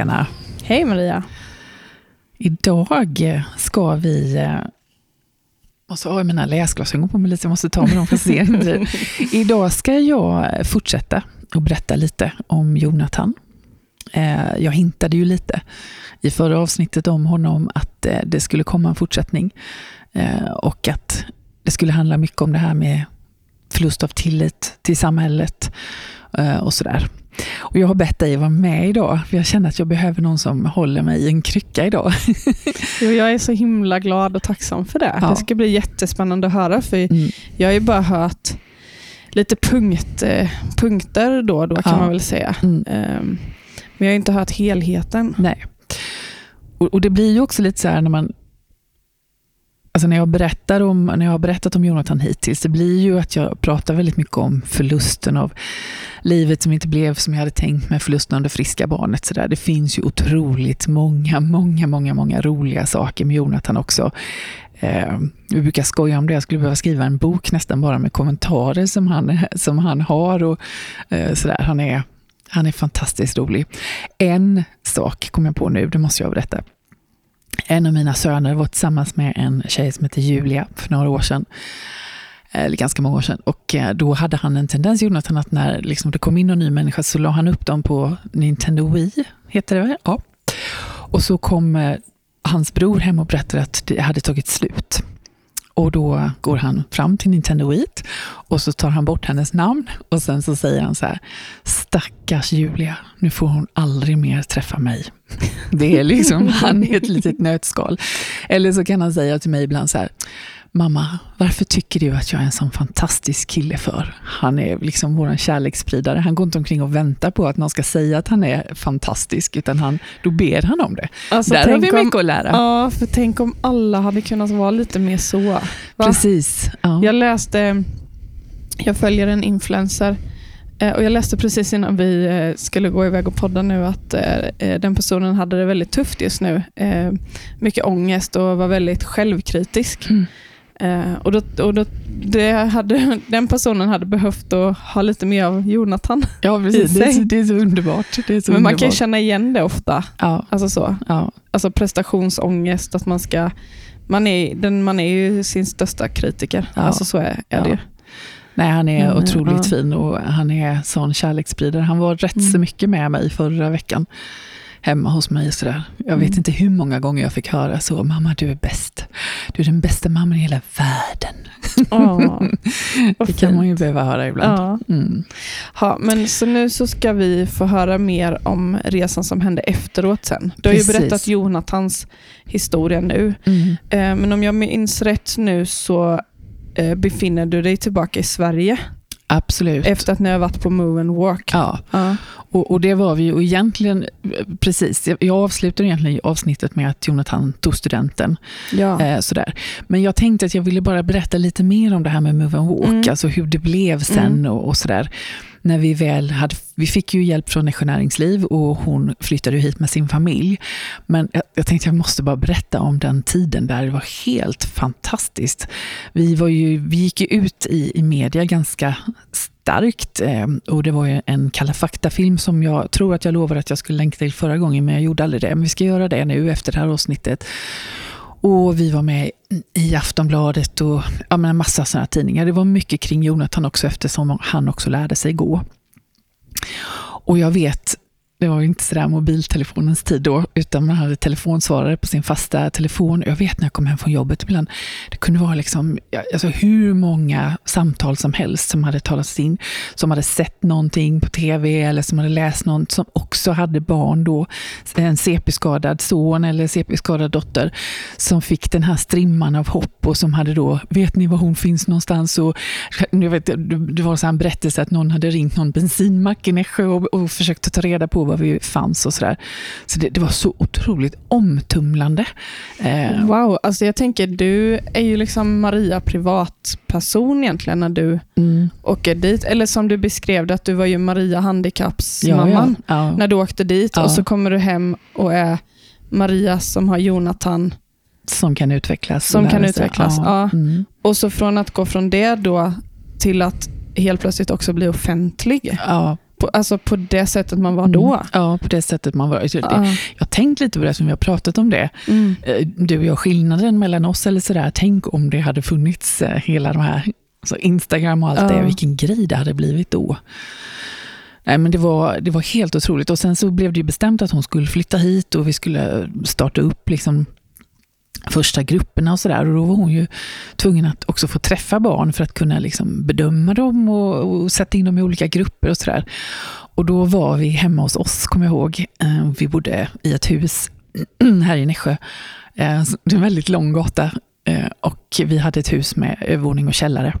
Hej Helena. Hej Maria. Idag ska vi... eh, Måste ha mina läsglasögon på mig lite, jag måste ta med dem för att se. Idag ska jag fortsätta och berätta lite om Jonathan. Eh, Jag hintade ju lite i förra avsnittet om honom att eh, det skulle komma en fortsättning eh, och att det skulle handla mycket om det här med förlust av tillit till samhället och sådär. Och jag har bett dig vara med idag, för jag känner att jag behöver någon som håller mig i en krycka idag. Jo, jag är så himla glad och tacksam för det. Ja. Det ska bli jättespännande att höra, för Mm. jag har ju bara hört lite punkt, eh, punkter då och då kan Ja. man väl säga. Mm. Ehm, Men jag har inte hört helheten. Nej. Och, och det blir ju också lite så här när man Alltså när jag, berättar om, när jag har berättat om Jonathan hittills, det blir ju att jag pratar väldigt mycket om förlusten av livet som inte blev som jag hade tänkt med förlusten av det friska barnet. Så där. Det finns ju otroligt många, många, många, många roliga saker med Jonathan också. Eh, vi brukar skoja om det, jag skulle behöva skriva en bok nästan bara med kommentarer som han, som han har. Och, eh, så där. Han, är, han är fantastiskt rolig. En sak kom jag på nu, det måste jag berätta. En av mina söner var tillsammans med en tjej som heter Julia för några år sedan. Eh, eller ganska många år sedan. Och eh, då hade han en tendens, Jonathan, att när liksom det kom in någon ny människa så la han upp dem på Nintendo Wii, heter det väl? Ja. Och så kom eh, hans bror hem och berättade att det hade tagit slut. Och då går han fram till Nintendo Wii och så tar han bort hennes namn och sen så säger han så här, stackars Julia, nu får hon aldrig mer träffa mig. Det är liksom han i ett litet nötskal. Eller så kan han säga till mig ibland så här, mamma, varför tycker du att jag är en sån fantastisk kille för? Han är liksom vår kärleksspridare. Han går inte omkring och väntar på att någon ska säga att han är fantastisk, utan han, då ber han om det. Alltså, Där har vi om- mycket att lära. Ja, för tänk om alla hade kunnat vara lite mer så. Va? Precis. Ja. Jag läste, jag följer en influencer eh, och jag läste precis innan vi eh, skulle gå iväg och podda nu att eh, den personen hade det väldigt tufft just nu. Mycket ångest och var väldigt självkritisk. Mm. Eh, Och då, och då, det hade, den personen hade behövt att ha lite mer av Jonathan. Ja, precis. Det är, så, det är så underbart. Det är så Men man underbart. kan ju känna igen det ofta. ja, Alltså så. ja, Alltså prestationsångest, att man ska... Man är, den, man är ju sin största kritiker. Ja. Alltså så är, är det ju. Nej, han är Men, otroligt ja. fin och han är sån kärleksspridare. Han var rätt Mm. så mycket med mig förra veckan. Hemma hos mig. och Sådär. Jag vet Mm. inte hur många gånger jag fick höra så. Mamma, du är bäst. Du är den bästa mamman i hela världen. Vad Det kan man ju behöva höra ibland. Ja. Mm. Ja, men så nu så ska vi få höra mer om resan som hände efteråt sen. Du har ju Precis. berättat Jonathans historia nu. Mm. Eh, Men om jag minns rätt nu så eh, befinner du dig tillbaka i Sverige Absolut. efter att ni har varit på Move and Walk. Ja, Ja. och, och det var vi ju egentligen, precis, jag- jag avslutade egentligen avsnittet med att Jonathan tog studenten. Ja. Eh, sådär. Men jag tänkte att jag ville bara berätta lite mer om det här med Move and Walk, Mm. alltså hur det blev sen Mm. och, och sådär. När vi väl hade, vi fick ju hjälp från Nässjö Näringsliv och hon flyttade hit med sin familj. Men jag, jag tänkte jag måste bara berätta om den tiden där, det var helt fantastiskt. Vi, var ju, vi gick ju ut i, i media ganska starkt eh, och det var ju en Kalla fakta-film som jag tror att jag lovade att jag skulle länka till förra gången men jag gjorde aldrig det. Men vi ska göra det nu efter det här avsnittet. Och vi var med i Aftonbladet och ja, men en massa sådana tidningar. Det var mycket kring Jonathan också eftersom han också lärde sig gå. Och jag vet, det var ju inte sådär mobiltelefonens tid då, utan man hade telefonsvarare på sin fasta telefon. Jag vet när jag kom hem från jobbet ibland, det kunde vara liksom, alltså hur många samtal som helst som hade talats in, som hade sett någonting på tv eller som hade läst något, som också hade barn då, en CP-skadad son eller CP-skadad dotter, som fick den här strimman av hopp och som hade då, vet ni var hon finns någonstans? Och, jag vet, det var så här en berättelse att någon hade ringt någon bensinmack i Nässjö och, och försökt ta reda på var vi fanns och sådär. Så det, det var så otroligt omtumlande. Eh, Wow, alltså jag tänker du är ju liksom Maria privatperson egentligen när du mm, åker dit. Eller som du beskrev det, att du var ju Maria ja, handikappsmamman ja, ja. när du åkte dit Ja. och så kommer du hem och är Maria som har Jonathan. Som kan utvecklas. Som kan utvecklas, ja. Mm, Och så från att gå från det då till att helt plötsligt också bli offentlig. ja, På, alltså på det sättet man var då? Mm. Ja, på det sättet man var. Jag Ja. har tänkt lite på det, som vi har pratat om det. Mm. Eh, Du och jag, skillnaden mellan oss eller sådär, tänk om det hade funnits eh, hela de här, alltså Instagram och allt Ja. det, vilken grej det hade blivit då. Nej, men det, var, det var helt otroligt. Och Sen så blev det bestämt att hon skulle flytta hit och vi skulle starta upp liksom första grupperna och sådär. Och Då var hon ju tvungen att också få träffa barn för att kunna liksom bedöma dem och, och sätta in dem i olika grupper och sådär. Och då var vi hemma hos oss, kommer jag ihåg. Eh, vi bodde i ett hus här i Nässjö. Eh, det är en väldigt lång gata eh, och vi hade ett hus med övervåning och källare.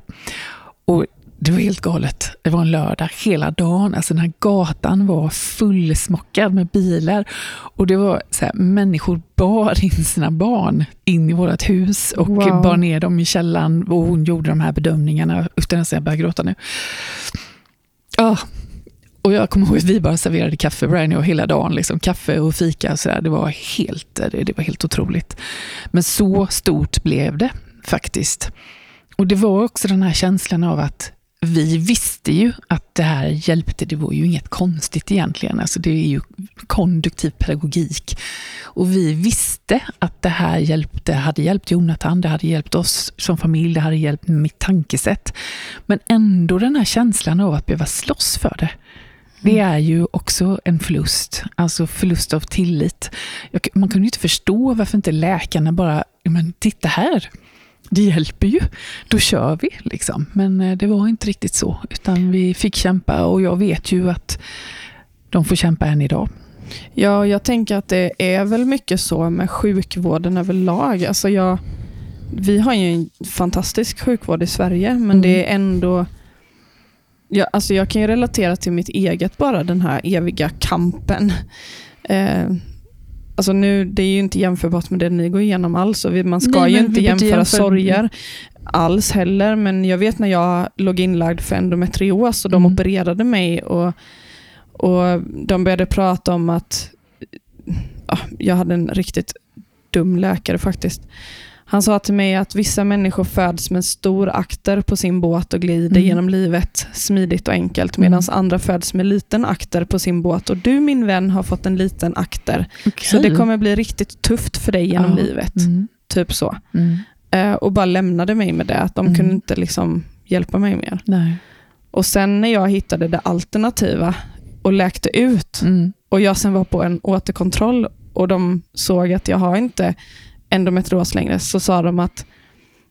Och det var helt galet. Det var en lördag hela dagen. Alltså den här gatan var fullsmockad med bilar. Och det var så här, människor bar in sina barn in i vårt hus och Wow. bar ner dem i källaren. Och hon gjorde de här bedömningarna. Utan att jag börjar gråta nu. Ja, och jag kommer ihåg att vi bara serverade kaffe, Brian och hela dagen. Liksom, kaffe och fika. Och så där. Det, var helt, det, det var helt otroligt. Men så stort blev det faktiskt. Och det var också den här känslan av att vi visste ju att det här hjälpte. Det var ju inget konstigt egentligen. Alltså det är ju konduktiv pedagogik. Och vi visste att det här hjälpte, hade hjälpt Jonathan, det hade hjälpt oss som familj, det hade hjälpt mitt tankesätt. Men ändå den här känslan av att behöva slåss för det. Det är ju också en förlust, alltså förlust av tillit. Man kunde ju inte förstå varför inte läkarna bara, "Ja, men titta här, det hjälper ju, då kör vi. Liksom. Men eh, det var inte riktigt så, utan vi fick kämpa och jag vet ju att de får kämpa än idag. Ja, jag tänker att det är väl mycket så med sjukvården överlag. Alltså jag, vi har ju en fantastisk sjukvård i Sverige, men Mm. det är ändå... Jag, alltså jag kan ju relatera till mitt eget bara, den här eviga kampen. Eh, alltså nu, det är ju inte jämförbart med det ni går igenom alls. Och vi, man ska Nej, ju inte jämföra jämföra- sorger alls heller, men jag vet när jag låg inlagd för endometrios och de Mm. opererade mig och, och de började prata om att ja, jag hade en riktigt dum läkare faktiskt. Han sa till mig att vissa människor föds med stor akter på sin båt och glider Mm. genom livet smidigt och enkelt, medan Mm. andra föds med liten akter på sin båt. Och du min vän har fått en liten akter, så Okej. det kommer bli riktigt tufft för dig genom Ja. livet. Mm. Typ så. Eh, och bara lämnade mig med det, att de Mm. kunde inte liksom hjälpa mig mer. Nej. Och sen när jag hittade det alternativa och läkte ut, Mm. och jag sen var på en återkontroll och de såg att jag har inte endometrios längre, så sa de att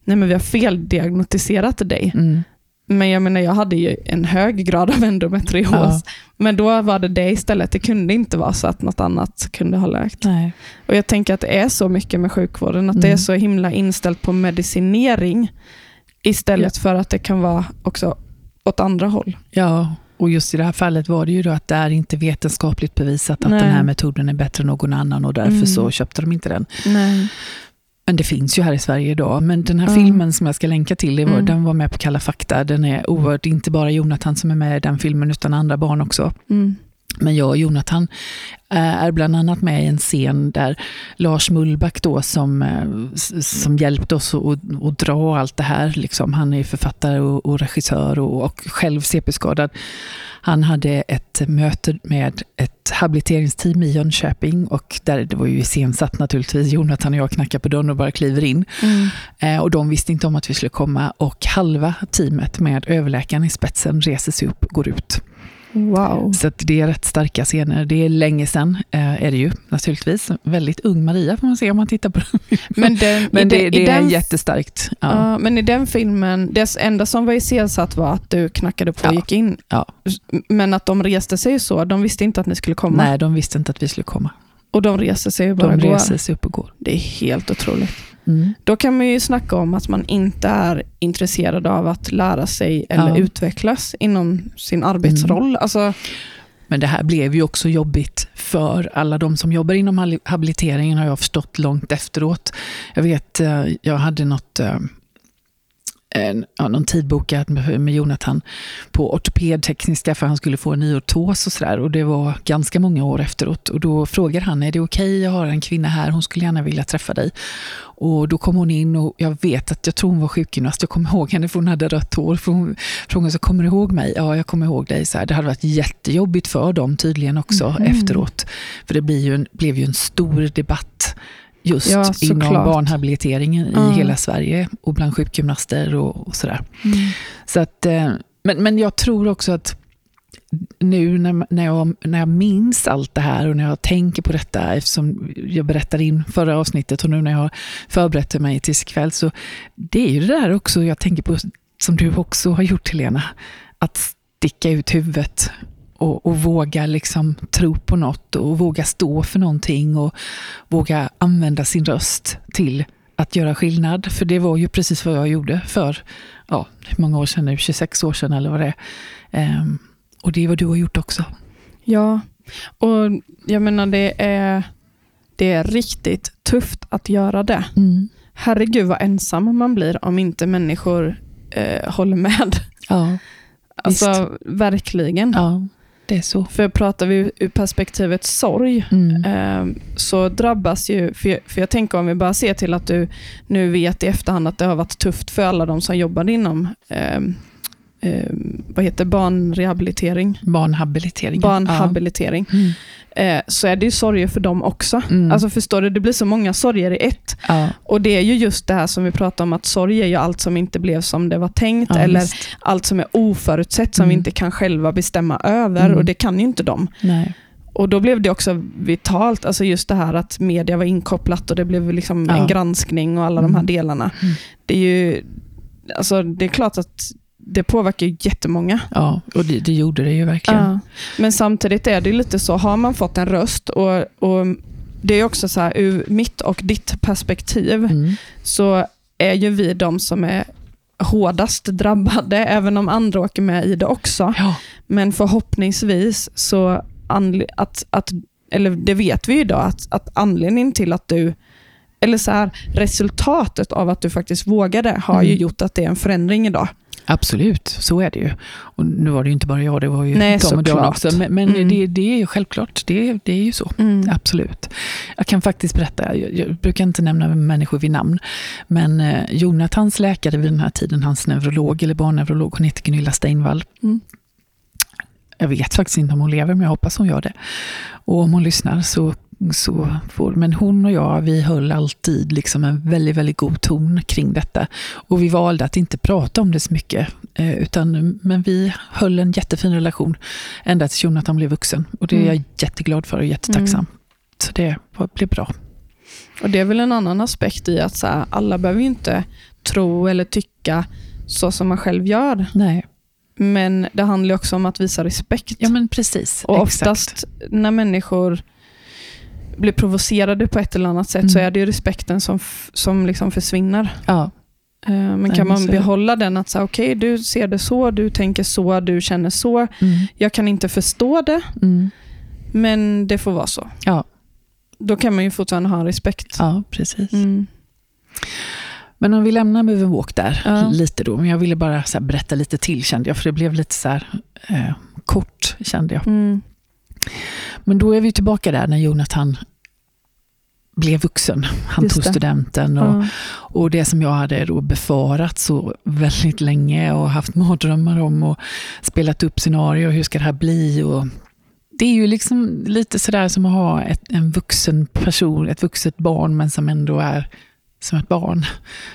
nej men vi har feldiagnostiserat dig. Mm. Men jag menar, jag hade ju en hög grad av endometrios. Ja. Men då var det det istället. Det kunde inte vara så att något annat kunde ha läkt. Nej. Och Jag tänker att det är så mycket med sjukvården, att det Mm. är så himla inställt på medicinering istället för att det kan vara också åt andra håll. Ja, och just i det här fallet var det ju då att det är inte vetenskapligt bevisat att Nej. den här metoden är bättre än någon annan och därför Mm. så köpte de inte den. Nej. Men det finns ju här i Sverige idag. Men den här Ja. filmen som jag ska länka till, Mm. den var med på Kalla fakta. Den är oerhört, inte bara Jonathan som är med i den filmen, utan andra barn också. Mm. Men jag och Jonathan eh, är bland annat med i en scen där Lars Mullback då som, eh, som hjälpte oss att, att, att dra allt det här. Liksom. Han är författare och, och regissör och, och själv CP-skadad. Han hade ett möte med ett habiliteringsteam i Jönköping och där det var ju iscensatt naturligtvis. Jonathan och jag knackar på dörren och bara kliver in. Mm. Eh, och de visste inte om att vi skulle komma och halva teamet med överläkaren i spetsen reser sig upp och går ut. Wow. Så det är rätt starka scener. Det är länge sedan, eh, är det ju naturligtvis. Väldigt ung Maria får man se om man tittar på den. Men, den, Men det, den- det i är den, jättestarkt. Ja. Ja, men i den filmen, det enda som var iscensatt var att du knackade på och Ja. gick in. Ja. Men att de reste sig så, de visste inte att ni skulle komma. Nej, de visste inte att vi skulle komma. Och de reser sig och bara De går. reser sig upp och går. Det är helt otroligt. Mm. Då kan man ju snacka om att man inte är intresserad av att lära sig eller Ja. utvecklas inom sin arbetsroll. Alltså, Men det här blev ju också jobbigt för alla de som jobbar inom habiliteringen har jag förstått långt efteråt. Jag vet, eh, jag hade något, eh, en, ja, någon tid bokat med, med Jonathan på ortopedtekniska för han skulle få en ny ortos och sådär. Och det var ganska många år efteråt. Och då frågade han, är det okej, okay? jag har en kvinna här, hon skulle gärna vilja träffa dig. Och då kom hon in och jag vet att jag tror hon var sjukgymnast. Jag kommer ihåg henne för hon hade rött hår. För hon frågade så kommer du ihåg mig? Ja, jag kommer ihåg dig. Så här, det hade varit jättejobbigt för dem tydligen också mm. efteråt. För det blev ju, en, blev ju en stor debatt just ja, inom klart. barnhabiliteringen i mm. hela Sverige och bland sjukgymnaster och, och sådär. Mm. Så att, eh, men, men jag tror också att nu när, när, jag, när jag minns allt det här och när jag tänker på detta, eftersom jag berättade in förra avsnittet och nu när jag har förberett mig tills ikväll, så det är ju det där också jag tänker på, som du också har gjort Helena, att sticka ut huvudet och, och, våga liksom tro på något och våga stå för någonting och våga använda sin röst till att göra skillnad. För det var ju precis vad jag gjorde för, ja, hur många år sedan nu, 26 år sedan eller vad det är. Um, och det är vad du har gjort också. Ja, och jag menar det är, det är riktigt tufft att göra det. Mm. Herregud vad ensam man blir om inte människor eh, håller med. Ja, alltså visst. verkligen. Ja. Det är så. För pratar vi ur perspektivet sorg, mm. eh, så drabbas ju, för jag, för jag tänker om vi bara ser till att du nu vet i efterhand att det har varit tufft för alla de som jobbar inom eh, eh, vad heter barnrehabilitering? Barnhabilitering. Barnhabilitering. Ja. Mm. Eh, så är det ju sorger för dem också. Mm. Alltså förstår du, det blir så många sorger i ett. Ja. Och det är ju just det här som vi pratar om, att sorg är ju allt som inte blev som det var tänkt, ja, eller just. allt som är oförutsett, som mm. vi inte kan själva bestämma över, mm. och det kan ju inte de. Nej. Och Då blev det också vitalt, alltså just det här att media var inkopplat och det blev liksom ja. en granskning och alla de här mm. delarna. Mm. Det är ju alltså det är klart att det påverkar ju jättemånga. Ja, och det, det gjorde det ju verkligen. Ja. Men samtidigt är det lite så, har man fått en röst och, och det är också så här, ur mitt och ditt perspektiv, mm. så är ju vi de som är hårdast drabbade, även om andra åker med i det också. Ja. Men förhoppningsvis så, att, att, eller det vet vi idag, att, att anledningen till att du eller så här, resultatet av att du faktiskt vågade har mm. ju gjort att det är en förändring idag. Absolut, så är det ju. Och nu var det ju inte bara jag, det var ju Nej, de och de också. Men, men mm. det, det, är ju självklart, det, det är ju så. Mm. Absolut. Jag kan faktiskt berätta, jag, jag, brukar inte nämna människor vid namn, men eh, Jonathans läkare vid den här tiden, hans neurolog, eller barnneurolog, hon heter Gunilla Steinvall. Mm. Jag vet faktiskt inte om hon lever, men jag hoppas hon gör det. Och om hon lyssnar så så får, men hon och jag, vi höll alltid liksom en väldigt, väldigt god ton kring detta. Och vi valde att inte prata om det så mycket, eh, utan, men vi höll en jättefin relation ända tills Jonathan blev vuxen. Och det är jag mm. jätteglad för och jättetacksam. Mm. Så det blev bra. Och Det är väl en annan aspekt i att så här, alla behöver inte tro eller tycka så som man själv gör. Nej. Men det handlar också om att visa respekt. Ja, men precis. Och oftast Exakt. när människor blir provocerade på ett eller annat sätt mm. så är det ju respekten som, som liksom försvinner. Ja. Eh, men kan man behålla den att säga, okej, okay, du ser det så, du tänker så, du känner så. Mm. Jag kan inte förstå det, mm. men det får vara så. Ja. Då kan man ju fortfarande ha respekt. Ja, precis. Mm. Men om vi lämnar Move Walk där ja. lite då. Men jag ville bara berätta lite till kände jag, för det blev lite så här, eh, kort kände jag. Mm. Men då är vi tillbaka där när Jonathan blev vuxen. Han Just tog det. studenten och, ja. och det som jag hade då befarat så väldigt länge och haft mardrömmar om och spelat upp scenarier. Hur ska det här bli? Och det är ju liksom lite sådär som att ha ett, en vuxen person, ett vuxet barn, men som ändå är som ett barn.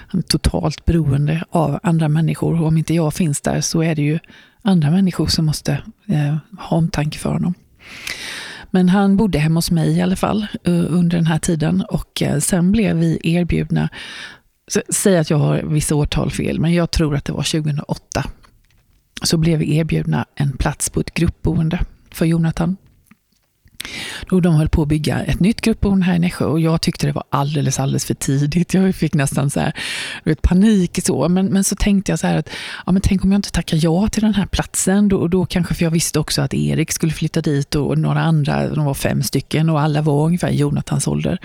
Han är totalt beroende av andra människor. Och om inte jag finns där så är det ju andra människor som måste eh, ha omtanke för honom. Men han bodde hemma hos mig i alla fall eh, under den här tiden och eh, sen blev vi erbjudna, säg att jag har vissa årtal fel, men jag tror att det var 2008, så blev vi erbjudna en plats på ett gruppboende för Jonathan. Då de höll på att bygga ett nytt gruppboende här i Nässjö och jag tyckte det var alldeles, alldeles för tidigt. Jag fick nästan så här, vet, panik. Så. Men, men så tänkte jag så här att, ja, men tänk om jag inte tackar ja till den här platsen. Då, då kanske, för jag visste också att Erik skulle flytta dit och några andra, de var fem stycken och alla var ungefär i Jonathans ålder.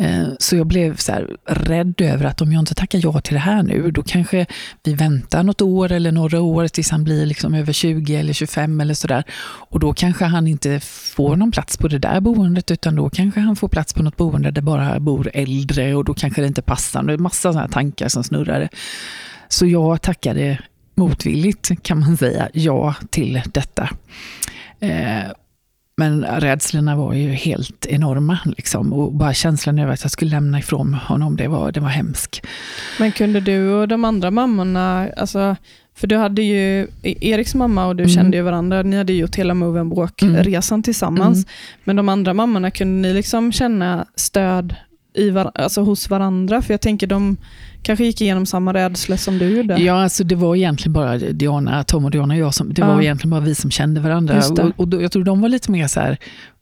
Eh, så jag blev så här rädd över att om jag inte tackar ja till det här nu, då kanske vi väntar något år eller några år tills han blir liksom över 20 eller 25 eller sådär. Och då kanske han inte får någon plats på det där boendet, utan då kanske han får plats på något boende där bara bor äldre och då kanske det inte passar. Det är massa sådana tankar som snurrade. Så jag tackade motvilligt, kan man säga, ja till detta. Eh, men rädslorna var ju helt enorma. Liksom. Och bara känslan över att jag skulle lämna ifrån honom, det var, det var hemskt. Men kunde du och de andra mammorna, alltså, för du hade ju, Eriks mamma och du Mm. kände ju varandra, ni hade gjort hela Move and Walk-resan tillsammans. Mm. Men de andra mammorna, kunde ni liksom känna stöd i var, alltså hos varandra? För jag tänker de kanske gick igenom samma rädsla som du gjorde. Ja, alltså det var egentligen bara Diana, Tom och Diana och jag, som, det Ja. var egentligen bara vi som kände varandra. Och, och då, jag tror de var lite mer så här,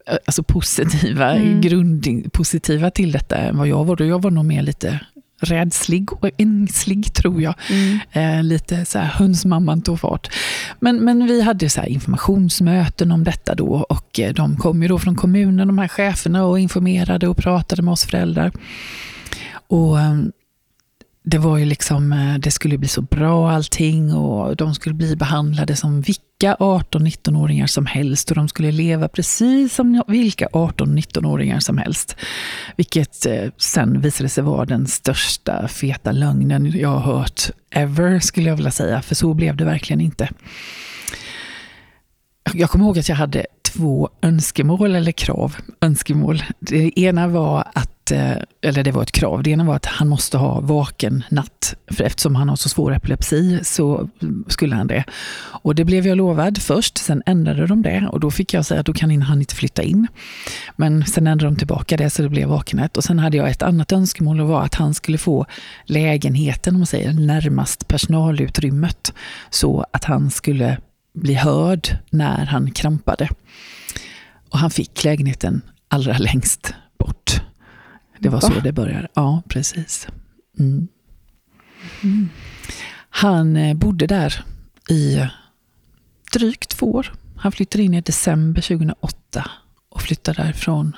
eh, alltså positiva, Mm. grundpositiva till detta än vad jag var. Då jag var nog mer lite rädslig och ängslig tror jag. Mm. Eh, lite så här hönsmamman tog fart. Men, men vi hade så informationsmöten om detta då och eh, de kom ju då från kommunen, de här cheferna och informerade och pratade med oss föräldrar. Och eh, det var ju liksom, eh, det skulle bli så bra allting och de skulle bli behandlade som vilka 18-19-åringar som helst och de skulle leva precis som vilka 18-19-åringar som helst. Vilket eh, sen visade sig vara den största feta lögnen jag har hört ever, skulle jag vilja säga. För så blev det verkligen inte. Jag kommer ihåg att jag hade två önskemål eller krav. Önskemål. Det ena var att, Eh, eller det var ett krav, det ena var att han måste ha vaken natt. För eftersom han har så svår epilepsi så skulle han det. Och det blev jag lovad först, sen ändrade de det och då fick jag säga att då kan han inte flytta in. Men sen ändrade de tillbaka det så det blev vakenhet. Och sen hade jag ett annat önskemål och var att han skulle få lägenheten, om man säger, närmast personalutrymmet. Så att han skulle bli hörd när han krampade. Och han fick lägenheten allra längst bort. Det var så Va? det började. Ja, precis. Mm. Han eh, bodde där i drygt två år. Han flyttade in i december 2008 och flyttade därifrån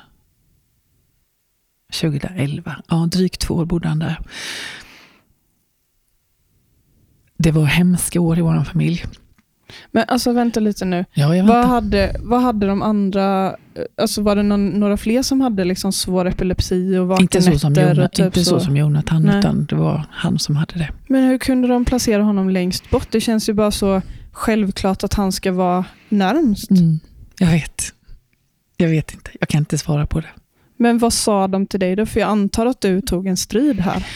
2011. Ja, drygt två år bodde han där. Det var hemska år i vår familj. Men alltså vänta lite nu. Ja, jag Vad hade, vad hade de andra, alltså var det någon, några fler som hade liksom svår epilepsi och vakna Inte så som, Jonathan, typ inte så. som Jonathan, Nej. utan det var han som hade det. Men hur kunde de placera honom längst bort? Det känns ju bara så självklart att han ska vara närmst. Mm, jag vet. Jag vet inte. Jag kan inte svara på det. Men vad sa de till dig då? För jag antar att du tog en strid här.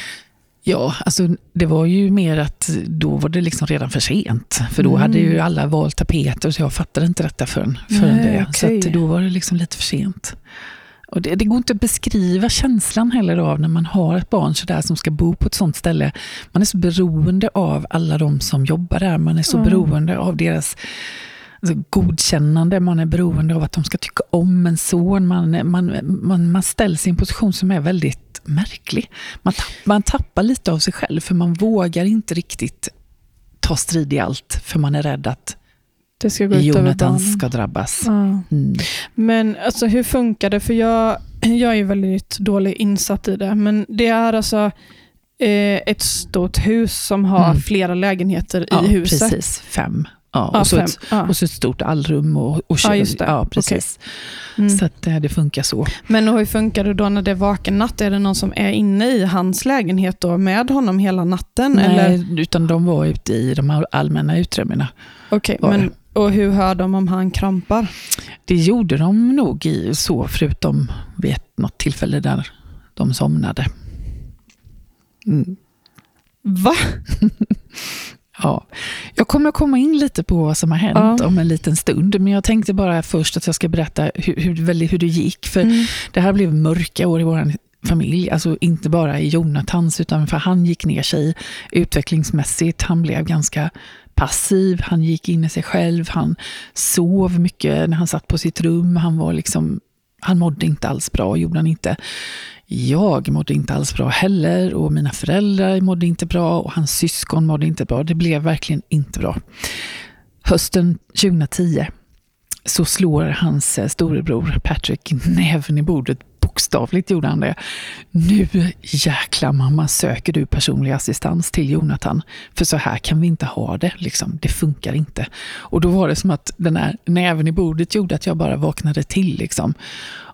Ja, alltså det var ju mer att då var det liksom redan för sent. För då Mm. hade ju alla valt tapeter så jag fattade inte detta förrän, förrän Nej, det. Så okej. att då var det liksom lite för sent. Och det, det går inte att beskriva känslan heller av när man har ett barn så där som ska bo på ett sånt ställe. Man är så beroende av alla de som jobbar där. Man är så Mm. beroende av deras alltså, godkännande. Man är beroende av att de ska tycka om en son. Man, man, man, man ställs i en position som är väldigt märklig. Man, tapp, man tappar lite av sig själv för man vågar inte riktigt ta strid i allt för man är rädd att Det ska gå Jonathan ska drabbas. Ja. Mm. Men alltså, hur funkar det? För jag, jag är väldigt dåligt insatt i det. Men det är alltså eh, ett stort hus som har Mm. flera lägenheter Ja, i huset. precis. Fem. Ja, och, så ett, Ja. och så ett stort allrum och, och just det. Ja, precis. Mm. Så att eh, det funkar så. Men hur funkar det då när det är vaken natt? Är det någon som är inne i hans lägenhet då med honom hela natten? Eller? Nej, utan de var ute i de allmänna utrymmena. Okej, var men och hur hör de om han krampar? Det gjorde de nog i så, förutom vid något tillfälle där de somnade. Mm. Va? Ja. Jag kommer att komma in lite på vad som har hänt Ja. om en liten stund, men jag tänkte bara först att jag ska berätta hur, hur, hur det gick. För Mm. det här blev mörka år i vår familj, alltså inte bara i Jonathans, utan för han gick ner sig utvecklingsmässigt. Han blev ganska passiv, han gick in i sig själv, han sov mycket när han satt på sitt rum, han var liksom han mådde inte alls bra, gjorde han inte. Jag mådde inte alls bra heller och mina föräldrar mådde inte bra och hans syskon mådde inte bra. Det blev verkligen inte bra. Hösten 2010 så slår hans storebror Patrick näven i bordet bokstavligt gjorde han det. Nu jäkla mamma söker du personlig assistans till Jonathan. För så här kan vi inte ha det. Liksom. Det funkar inte. Och då var det som att den här näven i bordet gjorde att jag bara vaknade till. Liksom.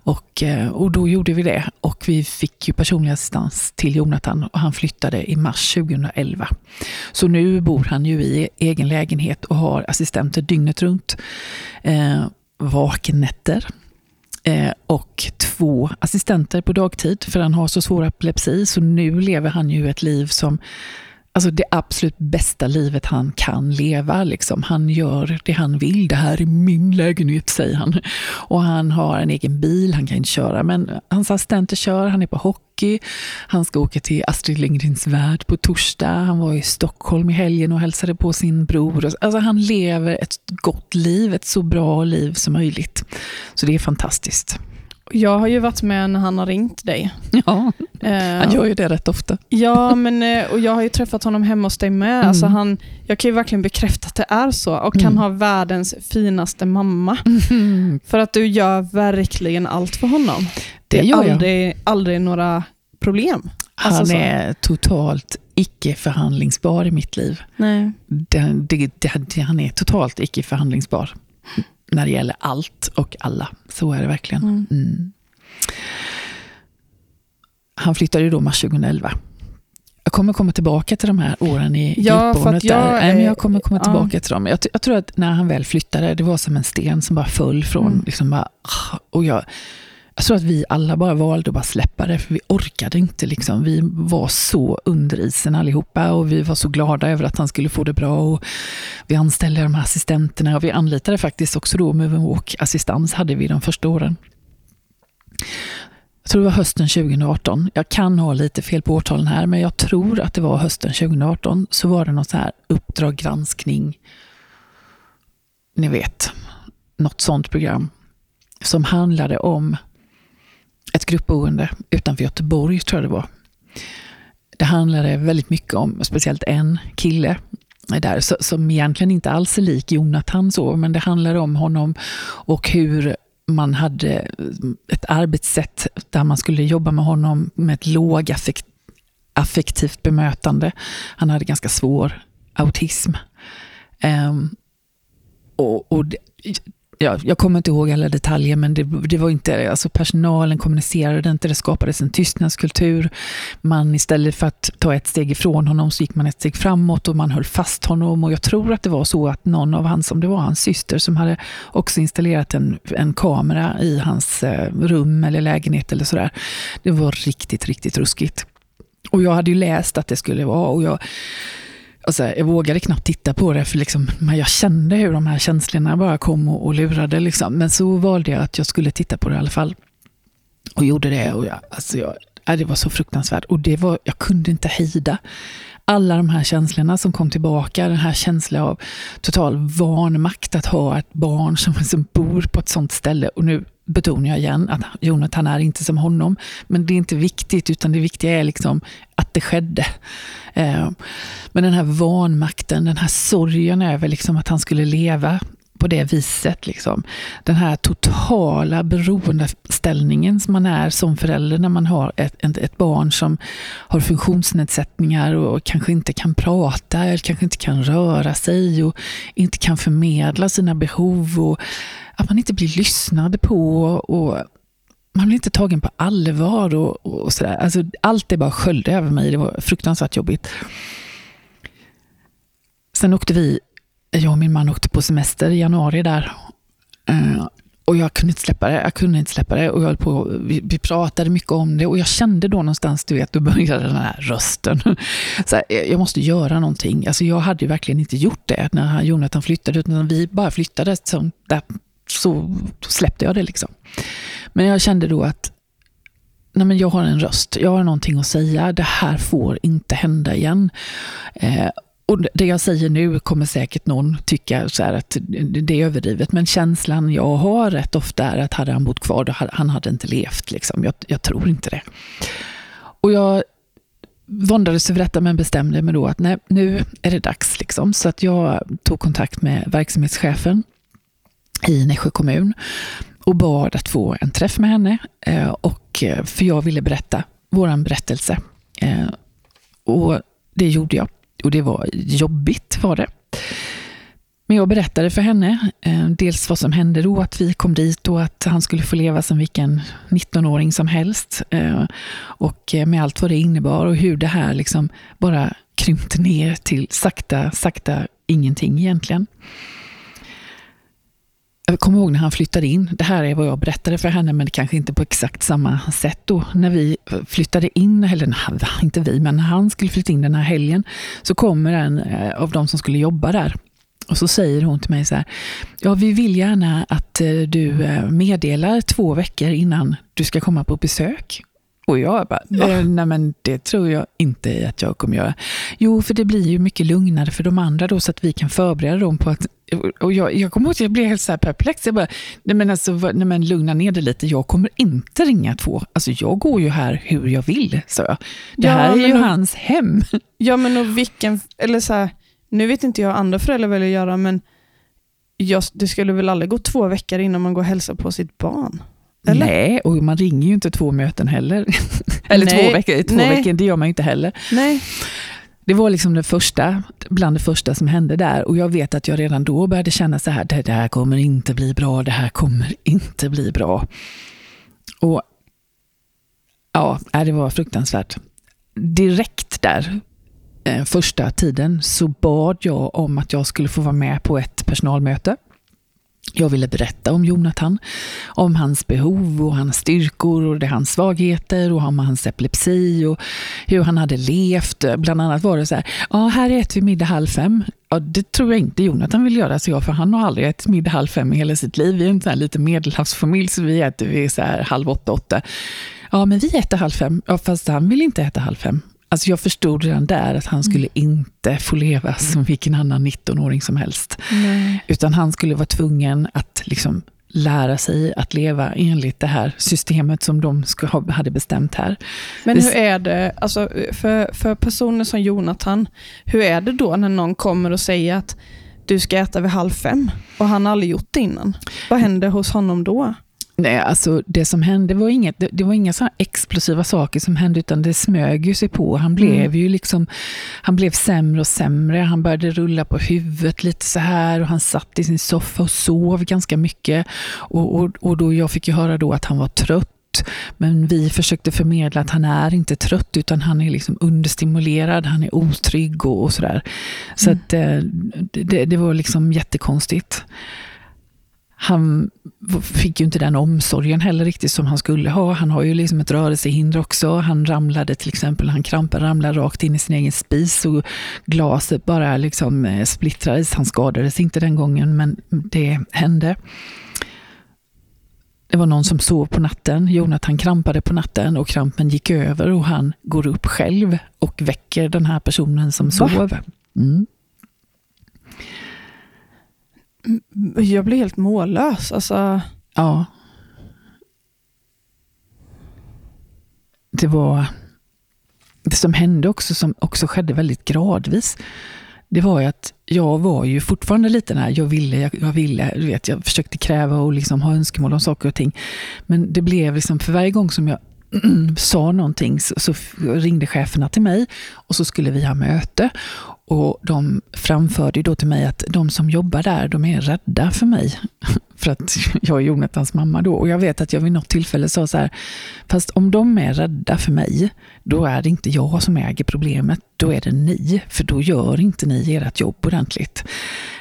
Och, eh, och då gjorde vi det. Och vi fick ju personlig assistans till Jonathan och han flyttade i mars 2011. Så nu bor han ju i egen lägenhet och har assistenter dygnet runt. Eh, vaknätter Eh, och två assistenter på dagtid för han har så svår epilepsi. Så nu lever han ju ett liv som Alltså det absolut bästa livet han kan leva. Liksom. Han gör det han vill. Det här är min lägenhet, säger han. Och han har en egen bil, han kan inte köra, men hans assistenter kör. Han är på hockey. Han ska åka till Astrid Lindgrens Värld på torsdag. Han var i Stockholm i helgen och hälsade på sin bror. Alltså han lever ett gott liv, ett så bra liv som möjligt. Så det är fantastiskt. Jag har ju varit med när han har ringt dig. Ja, han gör ju det rätt ofta. Ja, men, eh, och jag har ju träffat honom hemma hos dig med. Mm. Alltså han, jag kan ju verkligen bekräfta att det är så. Och mm. han har världens finaste mamma. Mm. För att du gör verkligen allt för honom. Det, det är aldrig, jag. aldrig några problem. Han alltså är totalt icke förhandlingsbar i mitt liv. Nej. Det, det, han är totalt icke förhandlingsbar när det gäller allt och alla. Så är det verkligen. Mm. Mm. Han flyttade ju då mars 2011. Jag kommer komma tillbaka till de här åren i ja, djupbornet. Jag, där. jag kommer komma tillbaka ja. till dem. Jag, jag, tror att när han väl flyttade, det var som en sten som bara föll från... Mm. Liksom bara, och jag, jag tror att vi alla bara valde att bara släppa det, för vi orkade inte. Liksom. Vi var så under isen allihopa och vi var så glada över att han skulle få det bra. Och vi anställde de här assistenterna och vi anlitade faktiskt också då Move Walk-assistans hade vi de första åren. Jag tror det var hösten 2018. Jag kan ha lite fel på årtalen här, men jag tror att det var hösten 2018. Så var det något så här Uppdrag granskning. Ni vet, något sånt program som handlade om ett gruppboende utanför Göteborg, tror jag det var. Det handlade väldigt mycket om, speciellt en kille där, som egentligen inte alls är lik Jonathan, så, men det handlade om honom och hur man hade ett arbetssätt där man skulle jobba med honom med ett lågaffektivt bemötande. Han hade ganska svår autism. Um, och, och det, jag kommer inte ihåg alla detaljer, men det, det, var inte, alltså personalen kommunicerade inte, det skapades en tystnadskultur. Man istället för att ta ett steg ifrån honom så gick man ett steg framåt och man höll fast honom. Och jag tror att det var så att någon av hans, om det var hans syster, som hade också installerat en, en kamera i hans eh, rum eller lägenhet eller sådär. Det var riktigt, riktigt ruskigt. Och jag hade ju läst att det skulle vara, och jag Alltså, jag vågade knappt titta på det, för liksom, jag kände hur de här känslorna bara kom och, och lurade. Liksom. Men så valde jag att jag skulle titta på det i alla fall. Och gjorde det. Och jag, alltså jag, äh, det var så fruktansvärt. Och det var, jag kunde inte hejda alla de här känslorna som kom tillbaka. Den här känslan av total vanmakt att ha ett barn som, som bor på ett sånt ställe. Och nu betonar jag igen att Jonathan är inte som honom. Men det är inte viktigt, utan det viktiga är liksom att det skedde. Eh, men den här vanmakten, den här sorgen över liksom att han skulle leva på det viset. Liksom. Den här totala beroendeställningen som man är som förälder när man har ett, ett, ett, barn som har funktionsnedsättningar och kanske inte kan prata, eller kanske inte kan röra sig och inte kan förmedla sina behov. och Att man inte blir lyssnad på. och man blir inte tagen på allvar. och, och sådär. Alltså, allt det bara sköljde över mig. Det var fruktansvärt jobbigt. Sen åkte vi jag och min man åkte på semester i januari där. Eh, och jag kunde inte släppa det. Jag kunde inte släppa det. Och jag på, vi, vi, pratade mycket om det och jag kände då någonstans, du vet, då började den här rösten. Så här, jag måste göra någonting. Alltså jag hade ju verkligen inte gjort det när Jonathan flyttade, utan vi bara flyttade. Så, där, så släppte jag det liksom. Men jag kände då att nej men jag har en röst, jag har någonting att säga. Det här får inte hända igen. Eh, och det jag säger nu kommer säkert någon tycka så att det är överdrivet, men känslan jag har rätt ofta är att hade han bott kvar, då hade, han hade inte levt. Liksom. Jag, jag tror inte det. Och jag våndades över detta men bestämde mig då att nej, nu är det dags. Liksom. Så att jag tog kontakt med verksamhetschefen i Nässjö kommun och bad att få en träff med henne. Eh, och, eh, för jag ville berätta vår berättelse. Eh, och det gjorde jag. Och det var jobbigt var det. Men jag berättade för henne eh, dels vad som hände då, att vi kom dit och att han skulle få leva som vilken 19-åring som helst. Eh, och eh, med allt vad det innebar och hur det här liksom bara krympte ner till sakta, sakta ingenting egentligen. Jag kommer ihåg när han flyttade in. Det här är vad jag berättade för henne, men kanske inte på exakt samma sätt då. När vi eh, flyttade in, eller inte vi, men när han skulle flytta in den här helgen, så kommer en eh, av de som skulle jobba där och så säger hon till mig så här, ja vi vill gärna att eh, du meddelar två veckor innan du ska komma på besök. Och jag bara, nej men det tror jag inte att jag kommer göra. Jo, för det blir ju mycket lugnare för de andra då, så att vi kan förbereda dem på att och jag, jag kommer ihåg att jag blev helt så här perplex. Jag bara, nej men, alltså, nej men lugna ner dig lite. Jag kommer inte ringa två. Alltså jag går ju här hur jag vill, sa jag. Det ja, här är ju och, hans hem. Ja, men och vilken, eller så här, nu vet inte jag andra föräldrar väljer att göra, men jag, det skulle väl aldrig gå två veckor innan man går och hälsar på sitt barn? Eller? Nej, och man ringer ju inte två möten heller. Eller Nej. två veckor, två veckor, det gör man ju inte heller. Nej. Det var liksom det första, bland det första som hände där. Och jag vet att jag redan då började känna så här, det här kommer inte bli bra, det här kommer inte bli bra. Och ja, det var fruktansvärt. Direkt där, eh, första tiden, så bad jag om att jag skulle få vara med på ett personalmöte. Jag ville berätta om Jonathan, om hans behov och hans styrkor och det hans svagheter och om hans epilepsi och hur han hade levt. Bland annat var det så här, ja här äter vi middag halv fem. Ja, det tror jag inte Jonathan vill göra, så jag, för han har aldrig ätit middag halv fem i hela sitt liv. Vi är en sån här lite medelhavsfamilj, så vi äter vid så här halv åtta, åtta. Ja, men vi äter halv fem. Ja, fast han vill inte äta halv fem. Alltså jag förstod redan där att han skulle mm. inte få leva som vilken annan 19-åring som helst. Nej. Utan han skulle vara tvungen att liksom lära sig att leva enligt det här systemet som de hade bestämt här. Men hur är det, alltså för, för personer som Jonathan, hur är det då när någon kommer och säger att du ska äta vid halv fem och han har aldrig gjort det innan? Vad händer hos honom då? Nej, alltså det som hände var inget, det, det var inga så explosiva saker som hände, utan det smög ju sig på. Han blev mm. ju liksom, han blev sämre och sämre. Han började rulla på huvudet lite så här och han satt i sin soffa och sov ganska mycket. Och, och, och då jag fick ju höra då att han var trött men vi försökte förmedla att han är inte trött utan han är liksom understimulerad, han är otrygg och, och sådär. Så mm. att, eh, det, det, var liksom jättekonstigt han fick ju inte den omsorgen heller riktigt som han skulle ha. Han har ju liksom ett rörelsehinder också. Han ramlade till exempel, han krampade, ramlade rakt in i sin egen spis och glaset bara liksom eh, splittrades. Han skadades inte den gången, men det hände. Det var någon som sov på natten. Jonathan krampade på natten och krampen gick över och han går upp själv och väcker den här personen som Va? sov. Mm. Jag blir helt mållös. Alltså. Ja. Det var det som hände också, som också skedde väldigt gradvis, det var ju att jag var ju fortfarande lite där, jag ville, jag, jag ville, du vet, jag försökte kräva och liksom ha önskemål om saker och ting. Men det blev liksom, för varje gång som jag sa någonting så, så, ringde cheferna till mig och så skulle vi ha möte. Och De framförde då till mig att de som jobbar där, de är rädda för mig. För att jag är Jonathans mamma då. Och jag vet att jag vid något tillfälle sa så här, fast om de är rädda för mig, då är det inte jag som äger problemet, då är det ni. För då gör inte ni ert jobb ordentligt.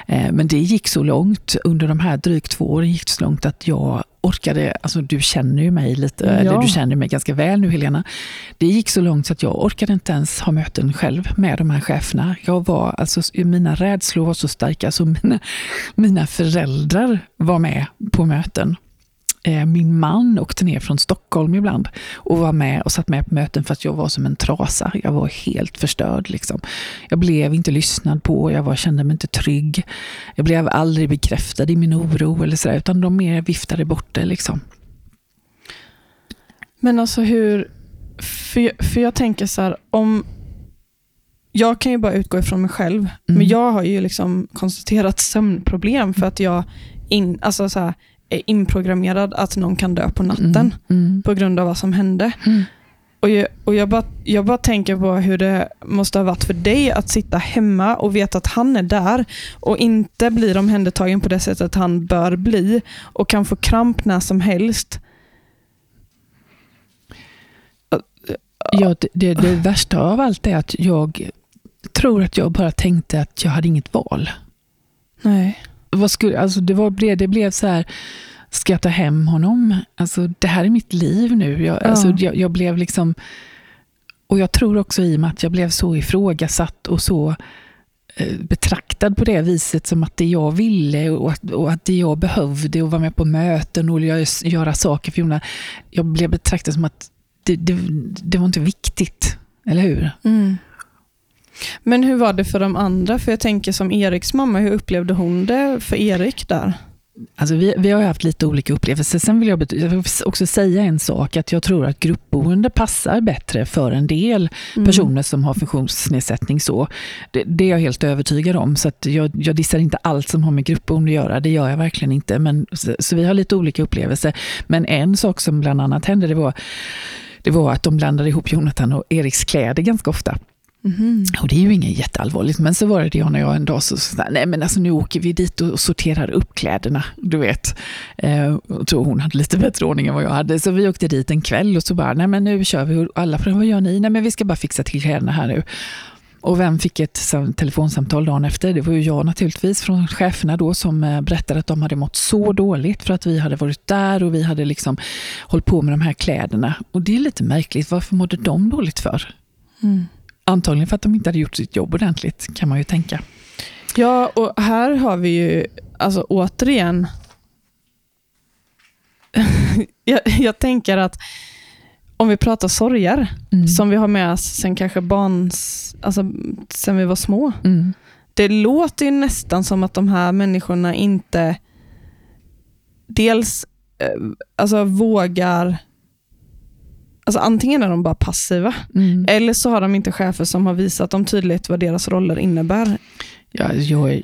Eh, men det gick så långt, under de här drygt två åren gick det så långt att jag orkade, alltså du känner ju mig lite, ja. eller du känner mig ganska väl nu Helena. Det gick så långt så att jag orkade inte ens ha möten själv med de här cheferna. Jag var, alltså, mina rädslor var så starka så mina, mina föräldrar var med på möten. Eh, min man åkte ner från Stockholm ibland och var med och satt med på möten för att jag var som en trasa. Jag var helt förstörd. Liksom. Jag blev inte lyssnad på, jag var, kände mig inte trygg. Jag blev aldrig bekräftad i min oro, eller så där, utan de mer viftade bort det. Liksom. Men alltså hur... För, för jag tänker så här, om... Jag kan ju bara utgå ifrån mig själv, mm. men jag har ju liksom konstaterat sömnproblem för att jag in, alltså så här, är inprogrammerad att någon kan dö på natten mm. Mm. på grund av vad som hände. Mm. Och, jag, och jag, bara, jag bara tänker på hur det måste ha varit för dig att sitta hemma och veta att han är där och inte blir omhändertagen på det sättet han bör bli och kan få kramp när som helst. Ja, det, det, det värsta av allt är att jag tror att jag bara tänkte att jag hade inget val. Nej. Vad skulle, alltså det, var, det blev så här, ska jag ta hem honom? Alltså, det här är mitt liv nu. Jag, ja. alltså, jag, jag, blev liksom... Och jag tror också i och med att jag blev så ifrågasatt och så eh, betraktad på det viset som att det jag ville och att, och att det jag behövde och vara med på möten och göra saker för Jonna. Jag blev betraktad som att det, det, det var inte viktigt, eller hur? Mm. Men hur var det för de andra? För jag tänker som Eriks mamma, hur upplevde hon det för Erik där? Alltså vi, vi har haft lite olika upplevelser. Sen vill jag, jag vill också säga en sak, att jag tror att gruppboende passar bättre för en del mm. personer som har funktionsnedsättning. så. Det, det, är jag helt övertygad om. Så jag, jag dissar inte allt som har med gruppboende att göra, det gör jag verkligen inte. Men, så, så vi har lite olika upplevelser. Men en sak som bland annat hände, det var, det var att de blandade ihop Jonathan och Eriks kläder ganska ofta. Mm. Och det är ju inget jätteallvarligt, men så var det det när jag en dag så, så nej men alltså nu åker vi dit och sorterar upp kläderna, du vet. Eh, jag tror hon hade lite bättre ordning än vad jag hade, så vi åkte dit en kväll och så bara, nej men nu kör vi, och alla frågade, vad gör ni? Nej men vi ska bara fixa till kläderna här nu. Och vem fick ett telefonsamtal dagen efter? Det var ju jag naturligtvis från cheferna då som eh, berättade att de hade mått så dåligt för att vi hade varit där och vi hade liksom hållit på med de här kläderna. Och det är lite märkligt, varför mådde de dåligt för? Mm. Antagligen för att de inte hade gjort sitt jobb ordentligt, kan man ju tänka. Ja, och här har vi ju alltså återigen... jag, jag, tänker att om vi pratar sorger, mm. som vi har med oss sen kanske barns, alltså sen vi var små. Mm. Det låter ju nästan som att de här människorna inte dels eh, alltså, vågar Alltså antingen är de bara passiva, mm. eller så har de inte chefer som har visat dem tydligt vad deras roller innebär. Ja, jag,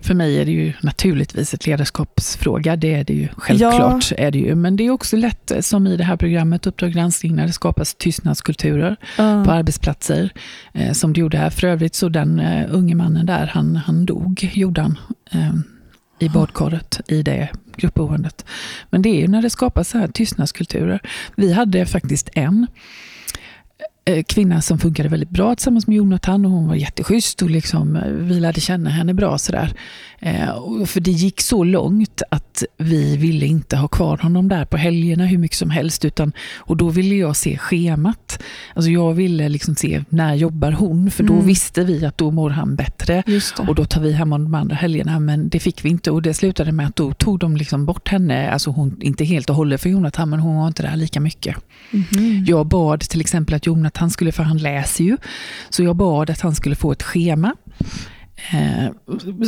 för mig är det ju naturligtvis ett ledarskapsfråga. Det är det ju. Självklart ja. är det ju. Men det är också lätt, som i det här programmet Uppdrag granskning, när det skapas tystnadskulturer uh. på arbetsplatser. Eh, som det gjorde här. För övrigt så den uh, unge mannen där, han, han dog, gjorde han. Eh, i badkaret i det gruppboendet. Men det är ju när det skapas så här tystnadskulturer. Vi hade faktiskt en kvinna som funkade väldigt bra tillsammans med Jonathan och hon var jätteschysst och liksom, eh, vi lärde känna henne bra. Sådär. Eh, för det gick så långt att vi ville inte ha kvar honom där på helgerna hur mycket som helst. Utan, och då ville jag se schemat. Alltså jag ville liksom se när jobbar hon, för då mm. visste vi att då mår han bättre. Och då tar vi hem honom de andra helgerna. Men det fick vi inte och det slutade med att då tog de liksom bort henne. Alltså hon, inte helt och hållet för Jonathan, men hon var inte där lika mycket. Mm. Jag bad till exempel att Jonathan att han skulle, för han läser ju, så jag bad att han skulle få ett schema. Eh,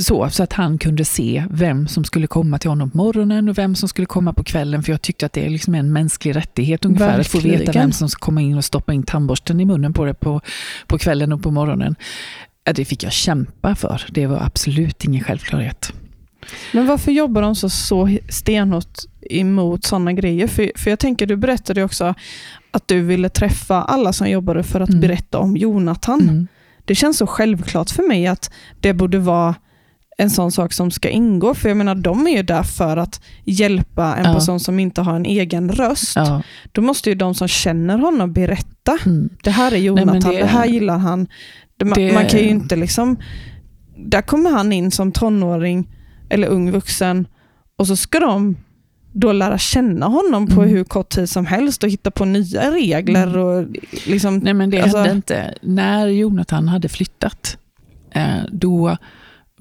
så, så att han kunde se vem som skulle komma till honom på morgonen och vem som skulle komma på kvällen. För jag tyckte att det är liksom en mänsklig rättighet ungefär Verkligen. att få veta vem som ska komma in och stoppa in tandborsten i munnen på det på, på kvällen och på morgonen. Det fick jag kämpa för. Det var absolut ingen självklarhet. Men varför jobbar de så, så stenhårt emot sådana grejer? För, för jag tänker, du berättade också att du ville träffa alla som jobbade för att mm. berätta om Jonathan. Mm. Det känns så självklart för mig att det borde vara en sån sak som ska ingå. För jag menar, de är ju där för att hjälpa en ja. person som inte har en egen röst. Ja. Då måste ju de som känner honom berätta. Mm. Det här är Jonathan, Nej, det, det, här gillar han. Det, det, man kan ju inte liksom... Där kommer han in som tonåring eller ung vuxen och så ska de då lära känna honom på mm. hur kort tid som helst och hitta på nya regler. Mm. Och liksom, Nej, men det alltså... hände inte. När Jonathan hade flyttat, eh, då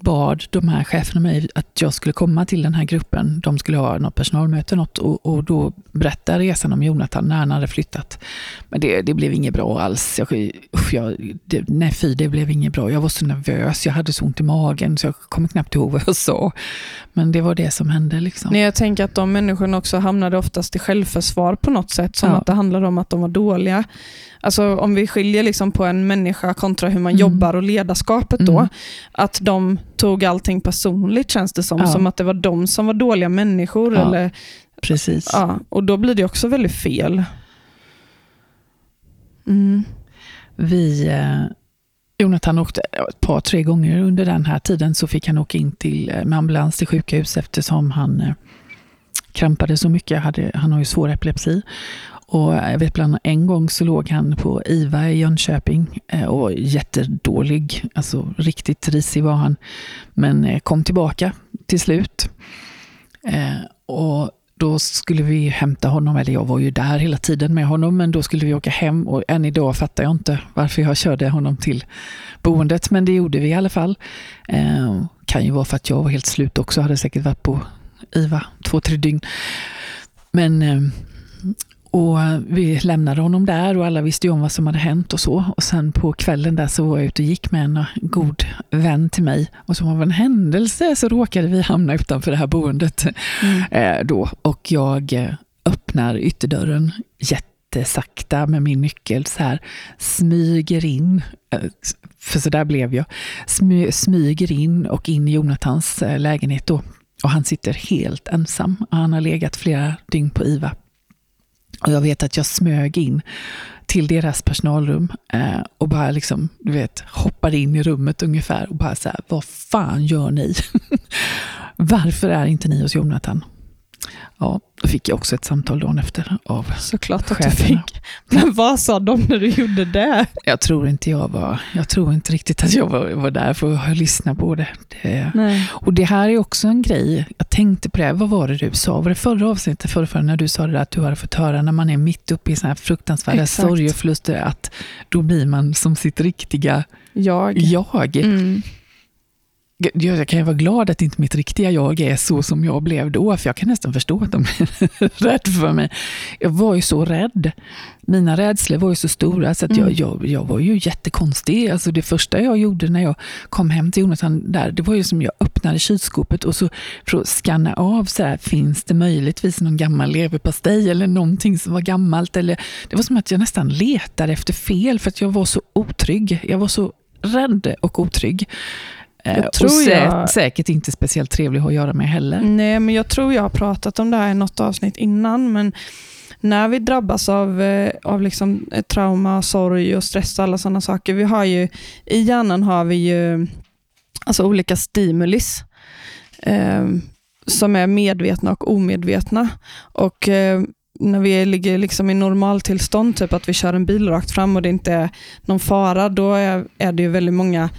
bad de här cheferna mig att jag skulle komma till den här gruppen. De skulle ha något personalmöte något, och, och då berätta resan om Jonathan när han hade flyttat. Men det, det blev inget bra alls. Jag, jag, det, nej fy, det blev inget bra. Jag var så nervös, jag hade så ont i magen så jag kommer knappt ihåg vad jag sa. Men det var det som hände. Liksom. Nej, jag tänker att de människorna också hamnade oftast i självförsvar på något sätt. Som ja. att det handlade om att de var dåliga. Alltså om vi skiljer liksom på en människa kontra hur man mm. jobbar och ledarskapet då. Mm. Att de tog allting personligt känns det som. Ja. Som att det var de som var dåliga människor. Ja, eller, precis. Ja, och då blir det också väldigt fel. Mm. Vi, eh, Jonathan åkte ett par, tre gånger under den här tiden så fick han åka in till, eh, med ambulans till sjukhus eftersom han eh, krampade så mycket. Hade, han har ju svår epilepsi. Och jag vet bland annat en gång så låg han på IVA i Jönköping och och jättedålig, alltså riktigt risig var han. Men eh, kom tillbaka till slut. Eh, och då skulle vi hämta honom, eller jag var ju där hela tiden med honom, men då skulle vi åka hem och än idag fattar jag inte varför jag körde honom till boendet, men det gjorde vi i alla fall. kan ju vara för att jag var helt slut också, hade säkert varit på IVA två, tre dygn. Men och vi lämnade honom där och alla visste ju om vad som hade hänt och så. Och sen på kvällen där så var jag ute och gick med en god vän till mig. Och som av en händelse så råkade vi hamna utanför det här boendet mm. eh, då. Och jag eh, öppnar ytterdörren jättesakta med min nyckel så här, smyger in, eh, för så där blev jag, Smy, smyger in och in i Jonathans eh, lägenhet då. Och han sitter helt ensam. Han har legat flera dygn på IVA. Och jag vet att jag smög in till deras personalrum eh, och bara liksom, du vet, hoppade in i rummet ungefär och bara så här, vad fan gör ni? Varför är inte ni hos Jonathan? Ja, då fick jag också ett samtal dagen efter av Såklart att cheferna. du fick. Men vad sa de när du gjorde det? Jag tror inte jag var, jag tror inte riktigt att jag var, var där för att lyssna på det. det. Och det här är också en grej, jag tänkte på det, vad var det du sa? Var det förra avsnittet, förra, förra när du sa det där att du hade fått höra när man är mitt uppe i sådana här fruktansvärda sorg och förluster, att då blir man som sitt riktiga jag. jag. Mm jag kan ju vara glad att inte mitt riktiga jag är så som jag blev då, för jag kan nästan förstå att de blev rädda för mig. Jag var ju så rädd. Mina rädslor var ju så stora, så att mm. jag, jag, jag var ju jättekonstig. Alltså det första jag gjorde när jag kom hem till Jonathan, där, det var ju som jag öppnade kylskåpet och så för att scanna av, så här, finns det möjligtvis någon gammal leverpastej eller någonting som var gammalt? Eller, det var som att jag nästan letade efter fel, för att jag var så otrygg. Jag var så rädd och otrygg. Jag eh, tror och sä jag... säkert inte speciellt trevlig att göra med heller. Nej, men jag tror jag har pratat om det här i något avsnitt innan, men när vi drabbas av, eh, av liksom trauma, sorg och stress och alla sådana saker, vi har ju, i hjärnan har vi ju alltså olika stimulis eh, som är medvetna och omedvetna. Och eh, när vi ligger liksom i normaltillstånd, typ att vi kör en bil rakt fram och det inte är någon fara, då är, är det ju väldigt många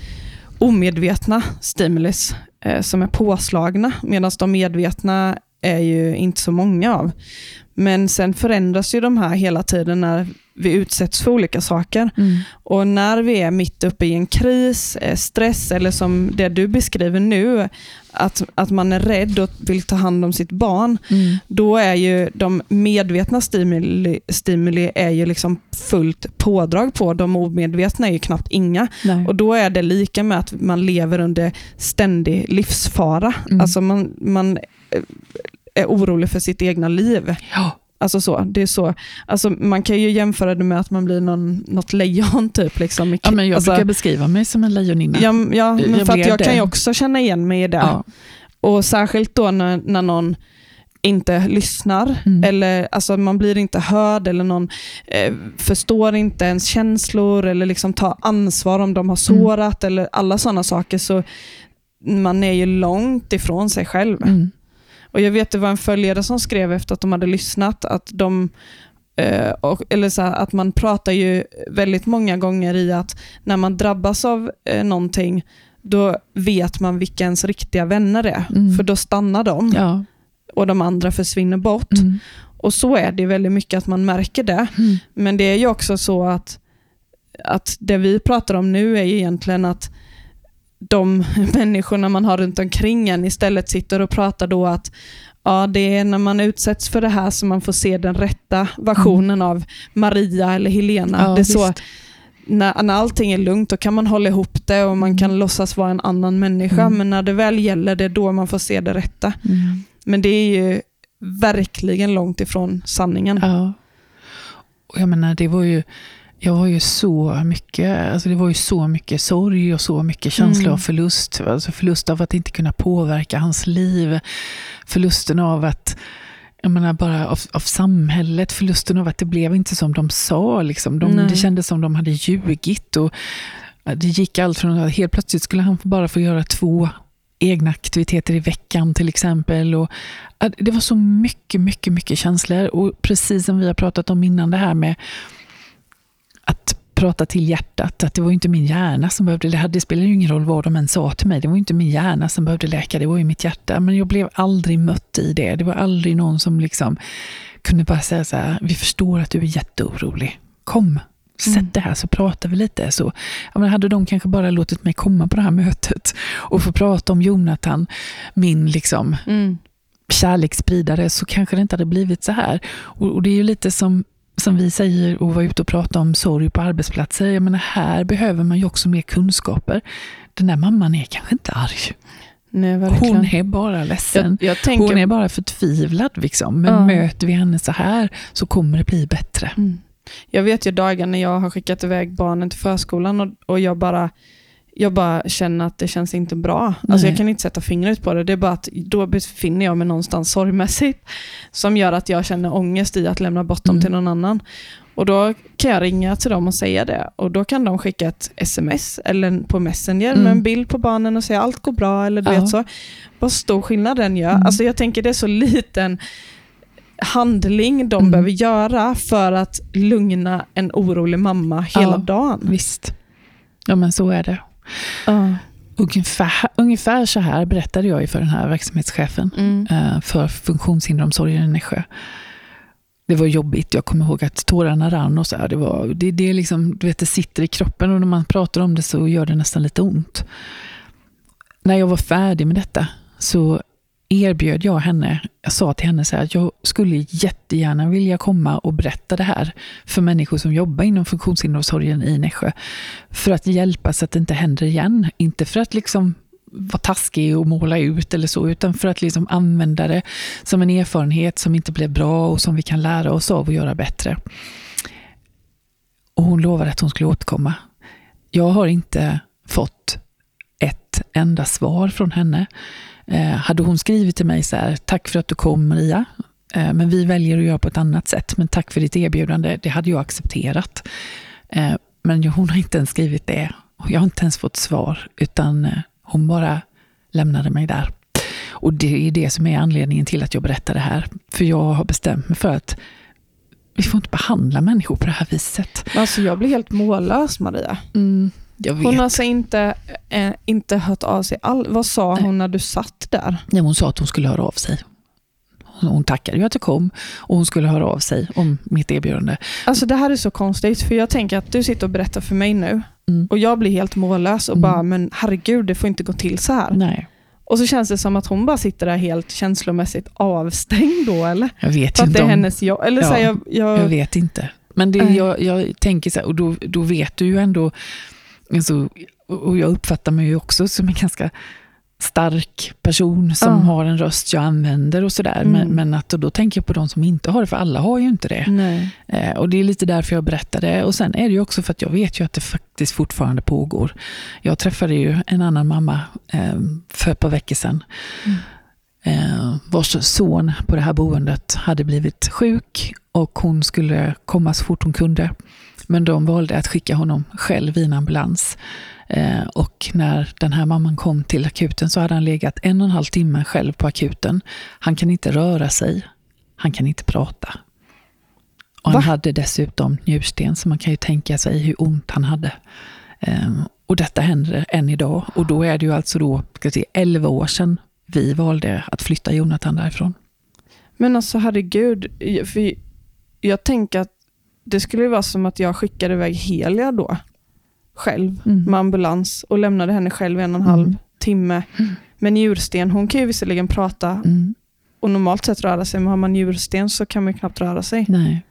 omedvetna stimulus eh, som är påslagna, medan de medvetna är ju inte så många av. Men sen förändras ju de här hela tiden när vi utsätts för olika saker. Mm. Och när vi är mitt uppe i en kris, eh, stress eller som det du beskriver nu, att, att man är rädd och vill ta hand om sitt barn, mm. då är ju de medvetna stimuli, stimuli är ju liksom fullt pådrag på. De omedvetna är ju knappt inga. Nej. Och Då är det lika med att man lever under ständig livsfara. Mm. Alltså man, man eh, är orolig för sitt egna liv. Ja. Alltså så, det är så. Alltså man kan ju jämföra det med att man blir någon, något lejon. Typ, liksom. ja, men jag alltså, brukar beskriva mig som en lejoninna. Ja, ja men jag för att jag det. kan ju också känna igen mig i det. Ja. Och Särskilt då när, när någon inte lyssnar, mm. eller alltså man blir inte hörd, eller någon eh, förstår inte ens känslor, eller liksom tar ansvar om de har mm. sårat, mm. eller alla sådana saker. Så man är ju långt ifrån sig själv. Mm. Och Jag vet det var en följare som skrev efter att de hade lyssnat, att de eh, och, eller så här, att man pratar ju väldigt många gånger i att när man drabbas av eh, någonting, då vet man vilka ens riktiga vänner är. Mm. För då stannar de ja. och de andra försvinner bort. Mm. Och så är det väldigt mycket att man märker det. Mm. Men det är ju också så att, att det vi pratar om nu är egentligen att de människorna man har runt omkring en istället sitter och pratar då att ja, det är när man utsätts för det här som man får se den rätta versionen av Maria eller Helena. Ja, det är så, visst. när, när allting är lugnt, då kan man hålla ihop det och man kan låtsas vara en annan människa, Mm. men när det väl gäller, det är då man får se det rätta. Mm. Men det är ju verkligen långt ifrån sanningen. Ja. Och jag menar, det var ju, jag var ju så mycket, alltså det var ju så mycket sorg och så mycket känsla Mm. av förlust. Alltså förlust av att inte kunna påverka hans liv. Förlusten av att, jag menar bara av, av samhället, förlusten av att det blev inte som de sa. Liksom. De, det kändes som de hade ljugit. Och det gick allt från att helt plötsligt skulle han bara få göra två egna aktiviteter i veckan till exempel. Och, det var så mycket, mycket, mycket känslor. Och precis som vi har pratat om innan, det här med prata till hjärtat. Att det var inte min hjärna som behövde det. Det spelade ju ingen roll vad de än sa till mig. Det var inte min hjärna som behövde läka, det var ju mitt hjärta. Men jag blev aldrig mött i det. Det var aldrig någon som liksom kunde bara säga så här, vi förstår att du är jätteorolig. Kom, sätt Mm. det här så pratar vi lite. Så, ja, men hade de kanske bara låtit mig komma på det här mötet och få prata om Jonathan, min liksom Mm. kärleksspridare så kanske det inte hade blivit så här. Och, och det är ju lite som, som vi säger och var ute och prata om sorg på arbetsplatser. Jag menar, här behöver man ju också mer kunskaper. Den där mamman är kanske inte arg. Nej. Hon är bara ledsen. jag, jag tänker, Hon är bara förtvivlad. Liksom. Men Ja. möter vi henne så här så kommer det bli bättre. Mm. Jag vet ju dagar när jag har skickat iväg barnen till förskolan och, och jag, bara, jag bara känner att det känns inte bra. Alltså jag kan inte sätta fingret på det. Det är bara att då befinner jag mig någonstans sorgmässigt som gör att jag känner ångest i att lämna bort dem Mm. till någon annan. Och Då kan jag ringa till dem och säga det. Och Då kan de skicka ett sms eller på Messenger Mm. med en bild på barnen och säga allt går bra. Eller du Ja. vet så. Vad stor skillnad den gör. Mm. Alltså jag tänker det är så liten handling de Mm. behöver göra för att lugna en orolig mamma hela Ja. dagen. Visst. Ja, men så är det. Ja. Ungefär, ungefär så här berättade jag ju för den här verksamhetschefen. Mm. eh, för funktionshinderomsorgen i Nässjö. Det var jobbigt. Jag kommer ihåg att tårarna rann och så här. Det, var, det, det, liksom, du vet, det sitter i kroppen och när man pratar om det så gör det nästan lite ont. När jag var färdig med detta så erbjöd jag henne, jag sa till henne så här, att jag skulle jättegärna vilja komma och berätta det här för människor som jobbar inom funktionshinderomsorgen i Nässjö. För att hjälpa så att det inte händer igen. Inte för att liksom vara taskig och måla ut eller så, utan för att liksom använda det som en erfarenhet som inte blev bra och som vi kan lära oss av och göra bättre. Och hon lovade att hon skulle återkomma. Jag har inte fått ett enda svar från henne. Eh, hade hon skrivit till mig så här, tack för att du kom Maria, eh, men vi väljer att göra på ett annat sätt, men tack för ditt erbjudande, det hade jag accepterat. Eh, men hon har inte ens skrivit det. Och Jag har inte ens fått svar, utan hon bara lämnade mig där. Och det är det som är anledningen till att jag berättar det här. För jag har bestämt mig för att vi får inte behandla människor på det här viset. Alltså jag blir helt mållös Maria. Mm. Hon har alltså inte, eh, inte hört av sig. All, vad sa Nej. hon när du satt där? Nej, hon sa att hon skulle höra av sig. Hon tackade ju att jag kom och hon skulle höra av sig om mitt erbjudande. Alltså det här är så konstigt, för jag tänker att du sitter och berättar för mig nu Mm. och jag blir helt mållös och Mm. bara, men herregud, det får inte gå till så här. Nej, Och så känns det som att hon bara sitter där helt känslomässigt avstängd då, eller? jag vet För att det inte är om... hennes jobb. Eller så här, Ja, jag, jag, Jag vet inte. Men det, jag, jag tänker så här, och då, då vet du ju ändå, alltså, och jag uppfattar mig ju också som en ganska stark person som Ja. har en röst jag använder och sådär. Men, Mm. men att då tänker jag på de som inte har det, för alla har ju inte det. Eh, och Det är lite därför jag berättar det. Och Sen är det ju också för att jag vet ju att det faktiskt fortfarande pågår. Jag träffade ju en annan mamma eh, för ett par veckor sedan. Mm. Eh, vars son på det här boendet hade blivit sjuk och hon skulle komma så fort hon kunde. Men de valde att skicka honom själv i en ambulans. Eh, och när den här mamman kom till akuten så hade han legat en och en halv timme själv på akuten. Han kan inte röra sig. Han kan inte prata. Och han Va? hade dessutom njursten, så man kan ju tänka sig hur ont han hade. Ehm, och detta händer än idag. Och då är det ju alltså då, ska säga, 11 år sedan vi valde att flytta Jonathan därifrån. Men alltså herregud, för jag tänker att det skulle vara som att jag skickade iväg Helia då. själv Mm. med ambulans och lämnade henne själv en och en halv Mm. timme. Mm. med njursten, hon kan ju visserligen prata Mm. och normalt sett röra sig, men har man njursten så kan man knappt röra sig. Nej.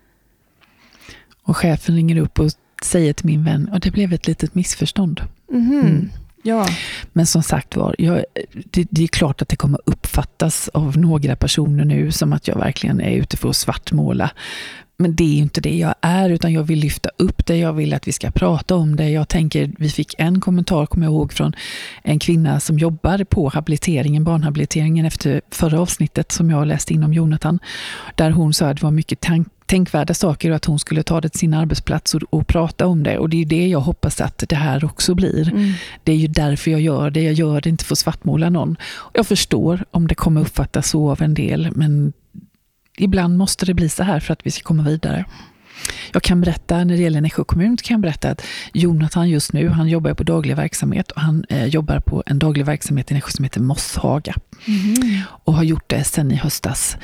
Och chefen ringer upp och säger till min vän, och det blev ett litet missförstånd. Mhm. Mm. Ja. Men som sagt var, jag, det, det är klart att det kommer uppfattas av några personer nu som att jag verkligen är ute för att svartmåla. Men det är ju inte det jag är, utan jag vill lyfta upp det, jag vill att vi ska prata om det. Jag tänker, vi fick en kommentar, kommer jag ihåg, från en kvinna som jobbar på habiliteringen, barnhabiliteringen efter förra avsnittet som jag läste in om Jonathan. Där hon sa att det var mycket tank, tänkvärda saker och att hon skulle ta det till sin arbetsplats och, och prata om det. Och det är det jag hoppas att det här också blir. Mm. Det är ju därför jag gör det. Jag gör det inte för att svartmåla någon. Jag förstår om det kommer uppfattas så av en del, men ibland måste det bli så här för att vi ska komma vidare. Jag kan berätta, när det gäller Nässjö kommun, kan jag berätta att Jonathan just nu, han jobbar på daglig verksamhet och han eh, jobbar på en daglig verksamhet i Nässjö som heter Mosshaga Mhm. och har gjort det sedan i höstas.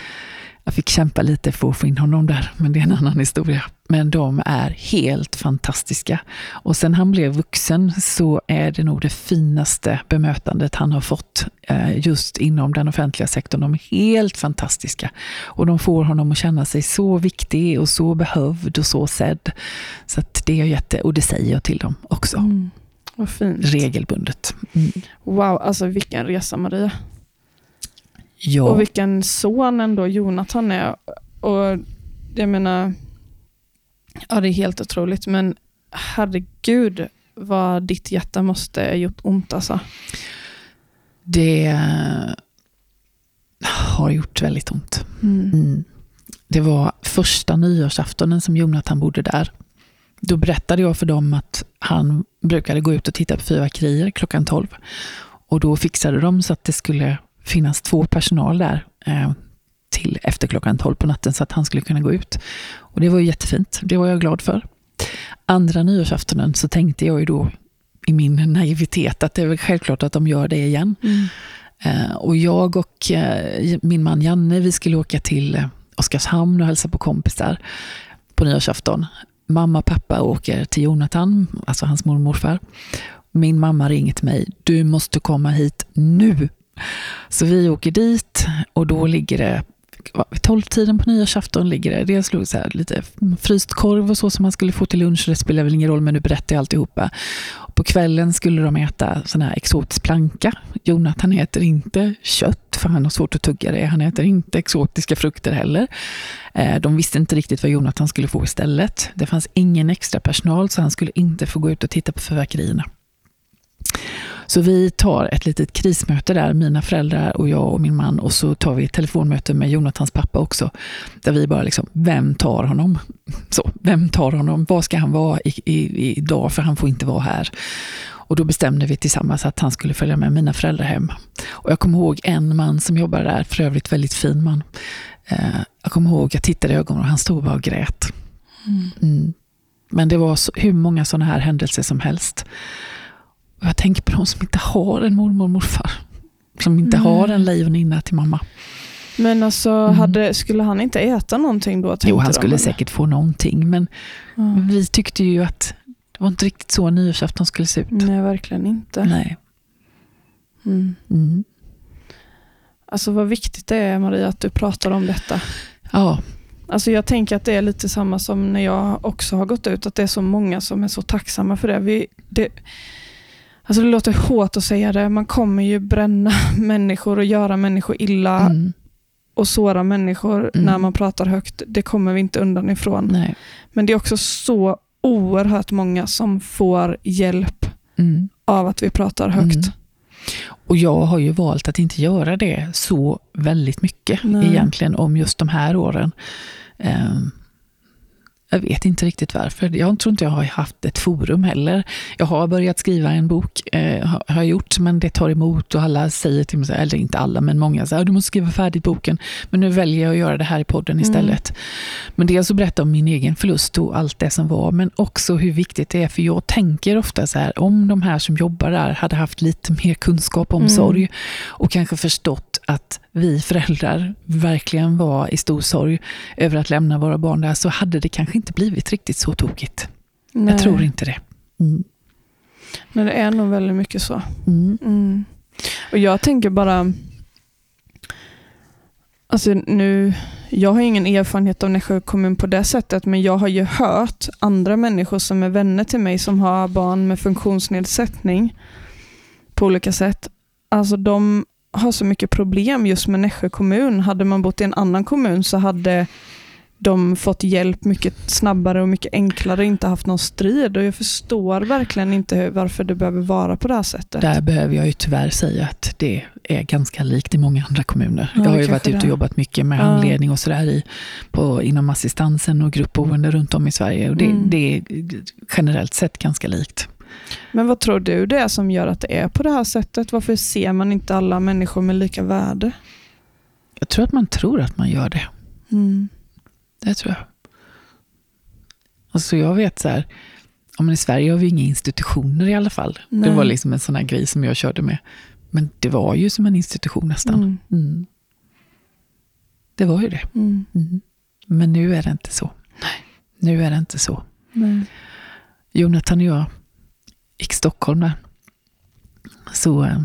Jag fick kämpa lite för att få in honom där, men det är en annan historia. Men de är helt fantastiska. Och sen han blev vuxen så är det nog det finaste bemötandet han har fått eh, just inom den offentliga sektorn. De är helt fantastiska. Och de får honom att känna sig så viktig och så behövd och så sedd. Så det är jätte, och det säger jag till dem också. Mm. Regelbundet. Mm. Wow, alltså vilken resa Maria. Ja. Och vilken son ändå Jonathan är. Och jag menar, ja det är helt otroligt, men herregud vad ditt hjärta måste ha gjort ont alltså. Det eh, har gjort väldigt ont. Mm. Mm. Det var första nyårsaftonen som Jonathan bodde där. Då berättade jag för dem att han brukade gå ut och titta på fyrverkerier klockan 12. Och då fixade de så att det skulle finnas två personal där eh, till efter klockan 12 på natten så att han skulle kunna gå ut. Och det var ju jättefint. Det var jag glad för. Andra nyårsaftonen så tänkte jag ju då i min naivitet att det är väl självklart att de gör det igen. Mm. Eh, och jag och eh, min man Janne, vi skulle åka till Oskarshamn och hälsa på kompisar på nyårsafton. Mamma och pappa åker till Jonathan, alltså hans mormor och morfar. Min mamma ringer till mig, du måste komma hit nu. Så vi åker dit och då ligger det vid tolvtiden på nyårsafton ligger det dels låg så här lite fryst korv och så som man skulle få till lunch. Det spelar väl ingen roll, men nu berättar jag alltihopa. På kvällen skulle de äta sån här exotisk planka. Jonathan äter inte kött, för han har svårt att tugga det. Han äter inte exotiska frukter heller. Eh, de visste inte riktigt vad Jonathan skulle få istället. Det fanns ingen extra personal, så han skulle inte få gå ut och titta på fyrverkerierna. Så vi tar ett litet krismöte där, mina föräldrar och jag och min man, och så tar vi ett telefonmöte med Jonathans pappa också, där vi bara liksom, vem tar honom? Så, vem tar honom? Var ska han vara i, i, idag? För han får inte vara här. Och då bestämde vi tillsammans att han skulle följa med mina föräldrar hem. Och jag kommer ihåg en man som jobbar där, för övrigt väldigt fin man. Eh, jag kommer ihåg, jag tittade i ögonen och han stod bara och grät. Mm. Mm. Men det var så, hur många sådana här händelser som helst. Och jag tänker på de som inte har en mormor och morfar. Som inte Nej. har en lejoninna till mamma. Men alltså, Mm. hade, skulle han inte äta någonting då? Jo, han skulle säkert få någonting. Men Ja. vi tyckte ju att det var inte riktigt så nyårsafton skulle se ut. Nej, verkligen inte. Nej. Mm. Mm. Alltså vad viktigt det är Maria att du pratar om detta. Ja, Alltså jag tänker att det är lite samma som när jag också har gått ut, att det är så många som är så tacksamma för det. Vi, det alltså det låter hårt att säga det, man kommer ju bränna människor och göra människor illa mm. och såra människor Mm. när man pratar högt. Det kommer vi inte undan ifrån. nej. Men det är också så oerhört många som får hjälp Mm. av att vi pratar högt. Mm. Och jag har ju valt att inte göra det så väldigt mycket Nej. egentligen om just de här åren. Ehm, jag vet inte riktigt varför. Jag tror inte jag har haft ett forum heller. Jag har börjat skriva en bok, eh, har jag gjort, men det tar emot och alla säger till mig, så eller inte alla, men många säger du måste skriva färdigt boken. Men nu väljer jag att göra det här i podden Mm. istället. Men dels att berätta om min egen förlust och allt det som var, men också hur viktigt det är. För jag tänker ofta så här, om de här som jobbar där hade haft lite mer kunskap om Mm. sorg och kanske förstått att vi föräldrar verkligen var i stor sorg över att lämna våra barn där, så hade det kanske inte blivit riktigt så tokigt. Nej. Jag tror inte det. Mm. Nej, det är nog väldigt mycket så. Mm. Mm. Och jag tänker bara, alltså nu, jag har ingen erfarenhet av Nässjö kommun på det sättet, men jag har ju hört andra människor som är vänner till mig som har barn med funktionsnedsättning på olika sätt. Alltså de har så mycket problem just med Nässjö kommun. Hade man bott i en annan kommun så hade de fått hjälp mycket snabbare och mycket enklare inte haft någon strid. Och Jag förstår verkligen inte varför det behöver vara på det här sättet. Där behöver jag ju tyvärr säga att det är ganska likt i många andra kommuner. Ja, jag har ju varit ute och jobbat mycket med Ja. handledning och sådär i, på, inom assistansen och gruppboende runt om i Sverige. Och det, Mm. det är generellt sett ganska likt. Men vad tror du det är som gör att det är på det här sättet? Varför ser man inte alla människor med lika värde? Jag tror att man tror att man gör det. Mm. Det tror jag. Alltså jag vet så här, ja, men i Sverige har vi inga institutioner i alla fall. Det Nej. var liksom en sån här grej som jag körde med. Men det var ju som en institution nästan. Mm. Mm. Det var ju det. Mm. Mm. Men nu är det inte så. Nu är det inte så. Nej. Jonathan och jag gick Stockholm där. Så eh,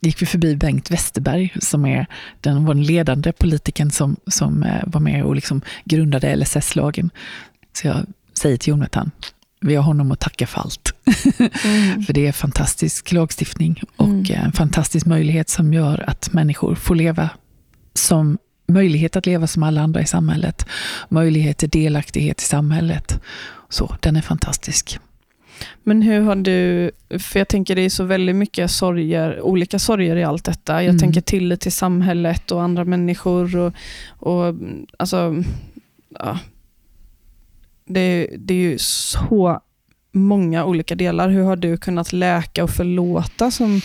gick vi förbi Bengt Westerberg som är den, var den ledande politikern som, som eh, var med och liksom grundade LSS-lagen. Så jag säger till Jonathan, vi har honom att tacka för allt. Mm. För det är fantastisk lagstiftning och Mm. en fantastisk möjlighet som gör att människor får leva som möjlighet att leva som alla andra i samhället. Möjlighet till delaktighet i samhället. Så, den är fantastisk. Men hur har du, för jag tänker det är så väldigt mycket sorger, olika sorger i allt detta. Jag Mm. tänker tillit till samhället och andra människor. och, och alltså, ja. det, det är ju så många olika delar. Hur har du kunnat läka och förlåta som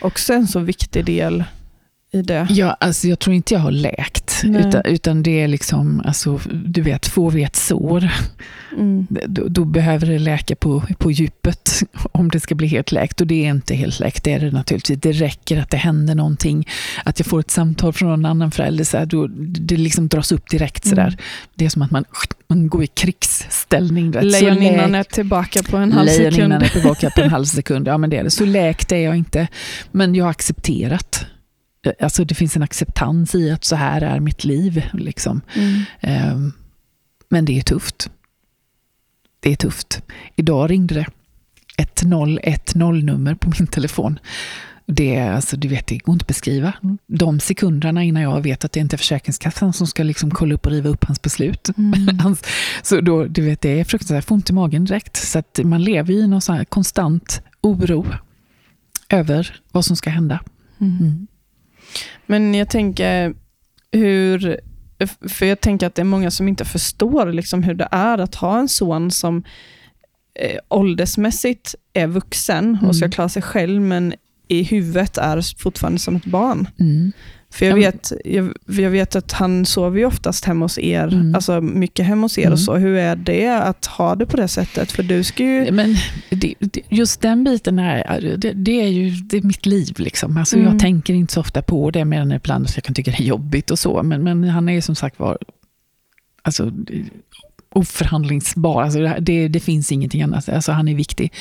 också är en så viktig del i det? Ja, alltså jag tror inte jag har läkt, utan, utan det är liksom, alltså, du vet, får vi ett sår, Mm. då, då behöver det läka på, på djupet om det ska bli helt läkt. Och det är inte helt läkt, det är det naturligtvis. Det räcker att det händer någonting, att jag får ett samtal från någon annan förälder, så här, då, det liksom dras upp direkt. Så Mm. Det är som att man, man går i krigsställning. vet. Lejoninnan är tillbaka på en halv sekund. Lejoninnan är tillbaka på en halv sekund. Ja, men det är det. Så läkt är jag inte. Men jag har accepterat. Alltså det finns en acceptans i att så här är mitt liv. Liksom. Mm. Ehm, Men det är tufft. Det är tufft. Idag ringde det ett 010-nummer på min telefon. Det, alltså, du vet, det går inte att beskriva. De sekunderna innan jag vet att det inte är Försäkringskassan som ska liksom kolla upp och riva upp hans beslut. Mm. Så då, du vet, det är fruktansvärt, jag får ont i magen direkt. Så att man lever i någon konstant oro över vad som ska hända. Mm. Men jag tänker hur, för jag tänker att det är många som inte förstår liksom hur det är att ha en son som eh, åldersmässigt är vuxen och ska Mm. klara sig själv, men i huvudet är fortfarande som ett barn. Mm. För jag vet, jag, jag vet att han sover ju oftast hemma hos er, Mm. alltså mycket hemma hos er Mm. och så. Hur är det att ha det på det sättet? För du ska ju... Men det, just den biten är, det, det är ju det är mitt liv. Liksom. Alltså Mm. Jag tänker inte så ofta på det, mer än ibland att jag kan tycka det är jobbigt och så. Men, men han är ju som sagt var alltså, oförhandlingsbar. Alltså det, det, det finns ingenting annat. Alltså han är viktig.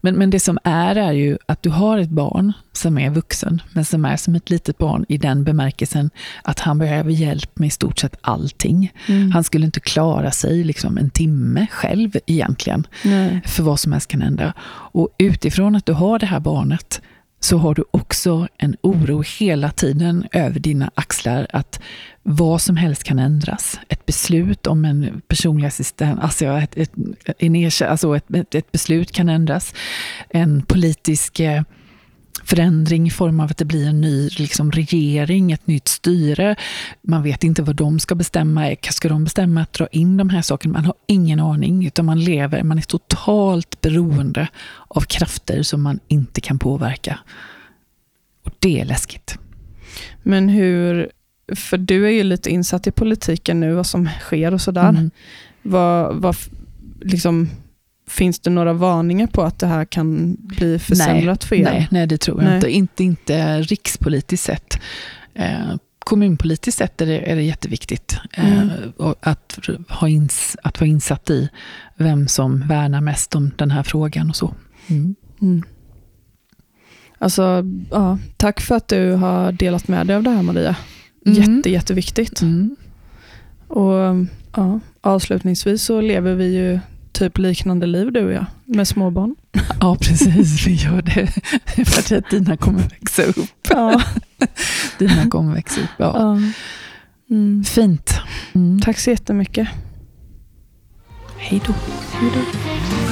Men, men det som är, är ju att du har ett barn som är vuxen, men som är som ett litet barn i den bemärkelsen att han behöver hjälp med i stort sett allting. Mm. Han skulle inte klara sig liksom en timme själv egentligen Nej. för vad som helst kan hända. Och utifrån att du har det här barnet så har du också en oro hela tiden över dina axlar att vad som helst kan ändras. Ett beslut om en personlig assistent, alltså ett, ett, en alltså ett, ett, ett beslut kan ändras. En politisk eh, förändring i form av att det blir en ny liksom, regering, ett nytt styre. Man vet inte vad de ska bestämma. Ska de bestämma att dra in de här sakerna? Man har ingen aning, utan man lever, man är totalt beroende av krafter som man inte kan påverka. Och det är läskigt. Men hur, för du är ju lite insatt i politiken nu, vad som sker och sådär. Mm. Vad, vad, liksom, finns det några varningar på att det här kan bli försämrat för er? Nej, nej, det tror jag Nej. inte. inte. Inte rikspolitiskt sett. Eh, kommunpolitiskt sett är det, är det jätteviktigt eh, Mm. att, ha ins, att vara insatt i vem som värnar mest om den här frågan och så. Mm. Mm. Alltså, ja, tack för att du har delat med dig av det här Maria. Mm. Jätte, jätteviktigt. Mm. Och ja, Avslutningsvis så lever vi ju typ liknande liv du och jag, med småbarn. Ja, precis. Vi gör det. För att dina kommer växa upp. Ja. Dina kommer växa upp, ja. ja. Mm. Fint. Mm. Tack så jättemycket. Hej då. Hej då.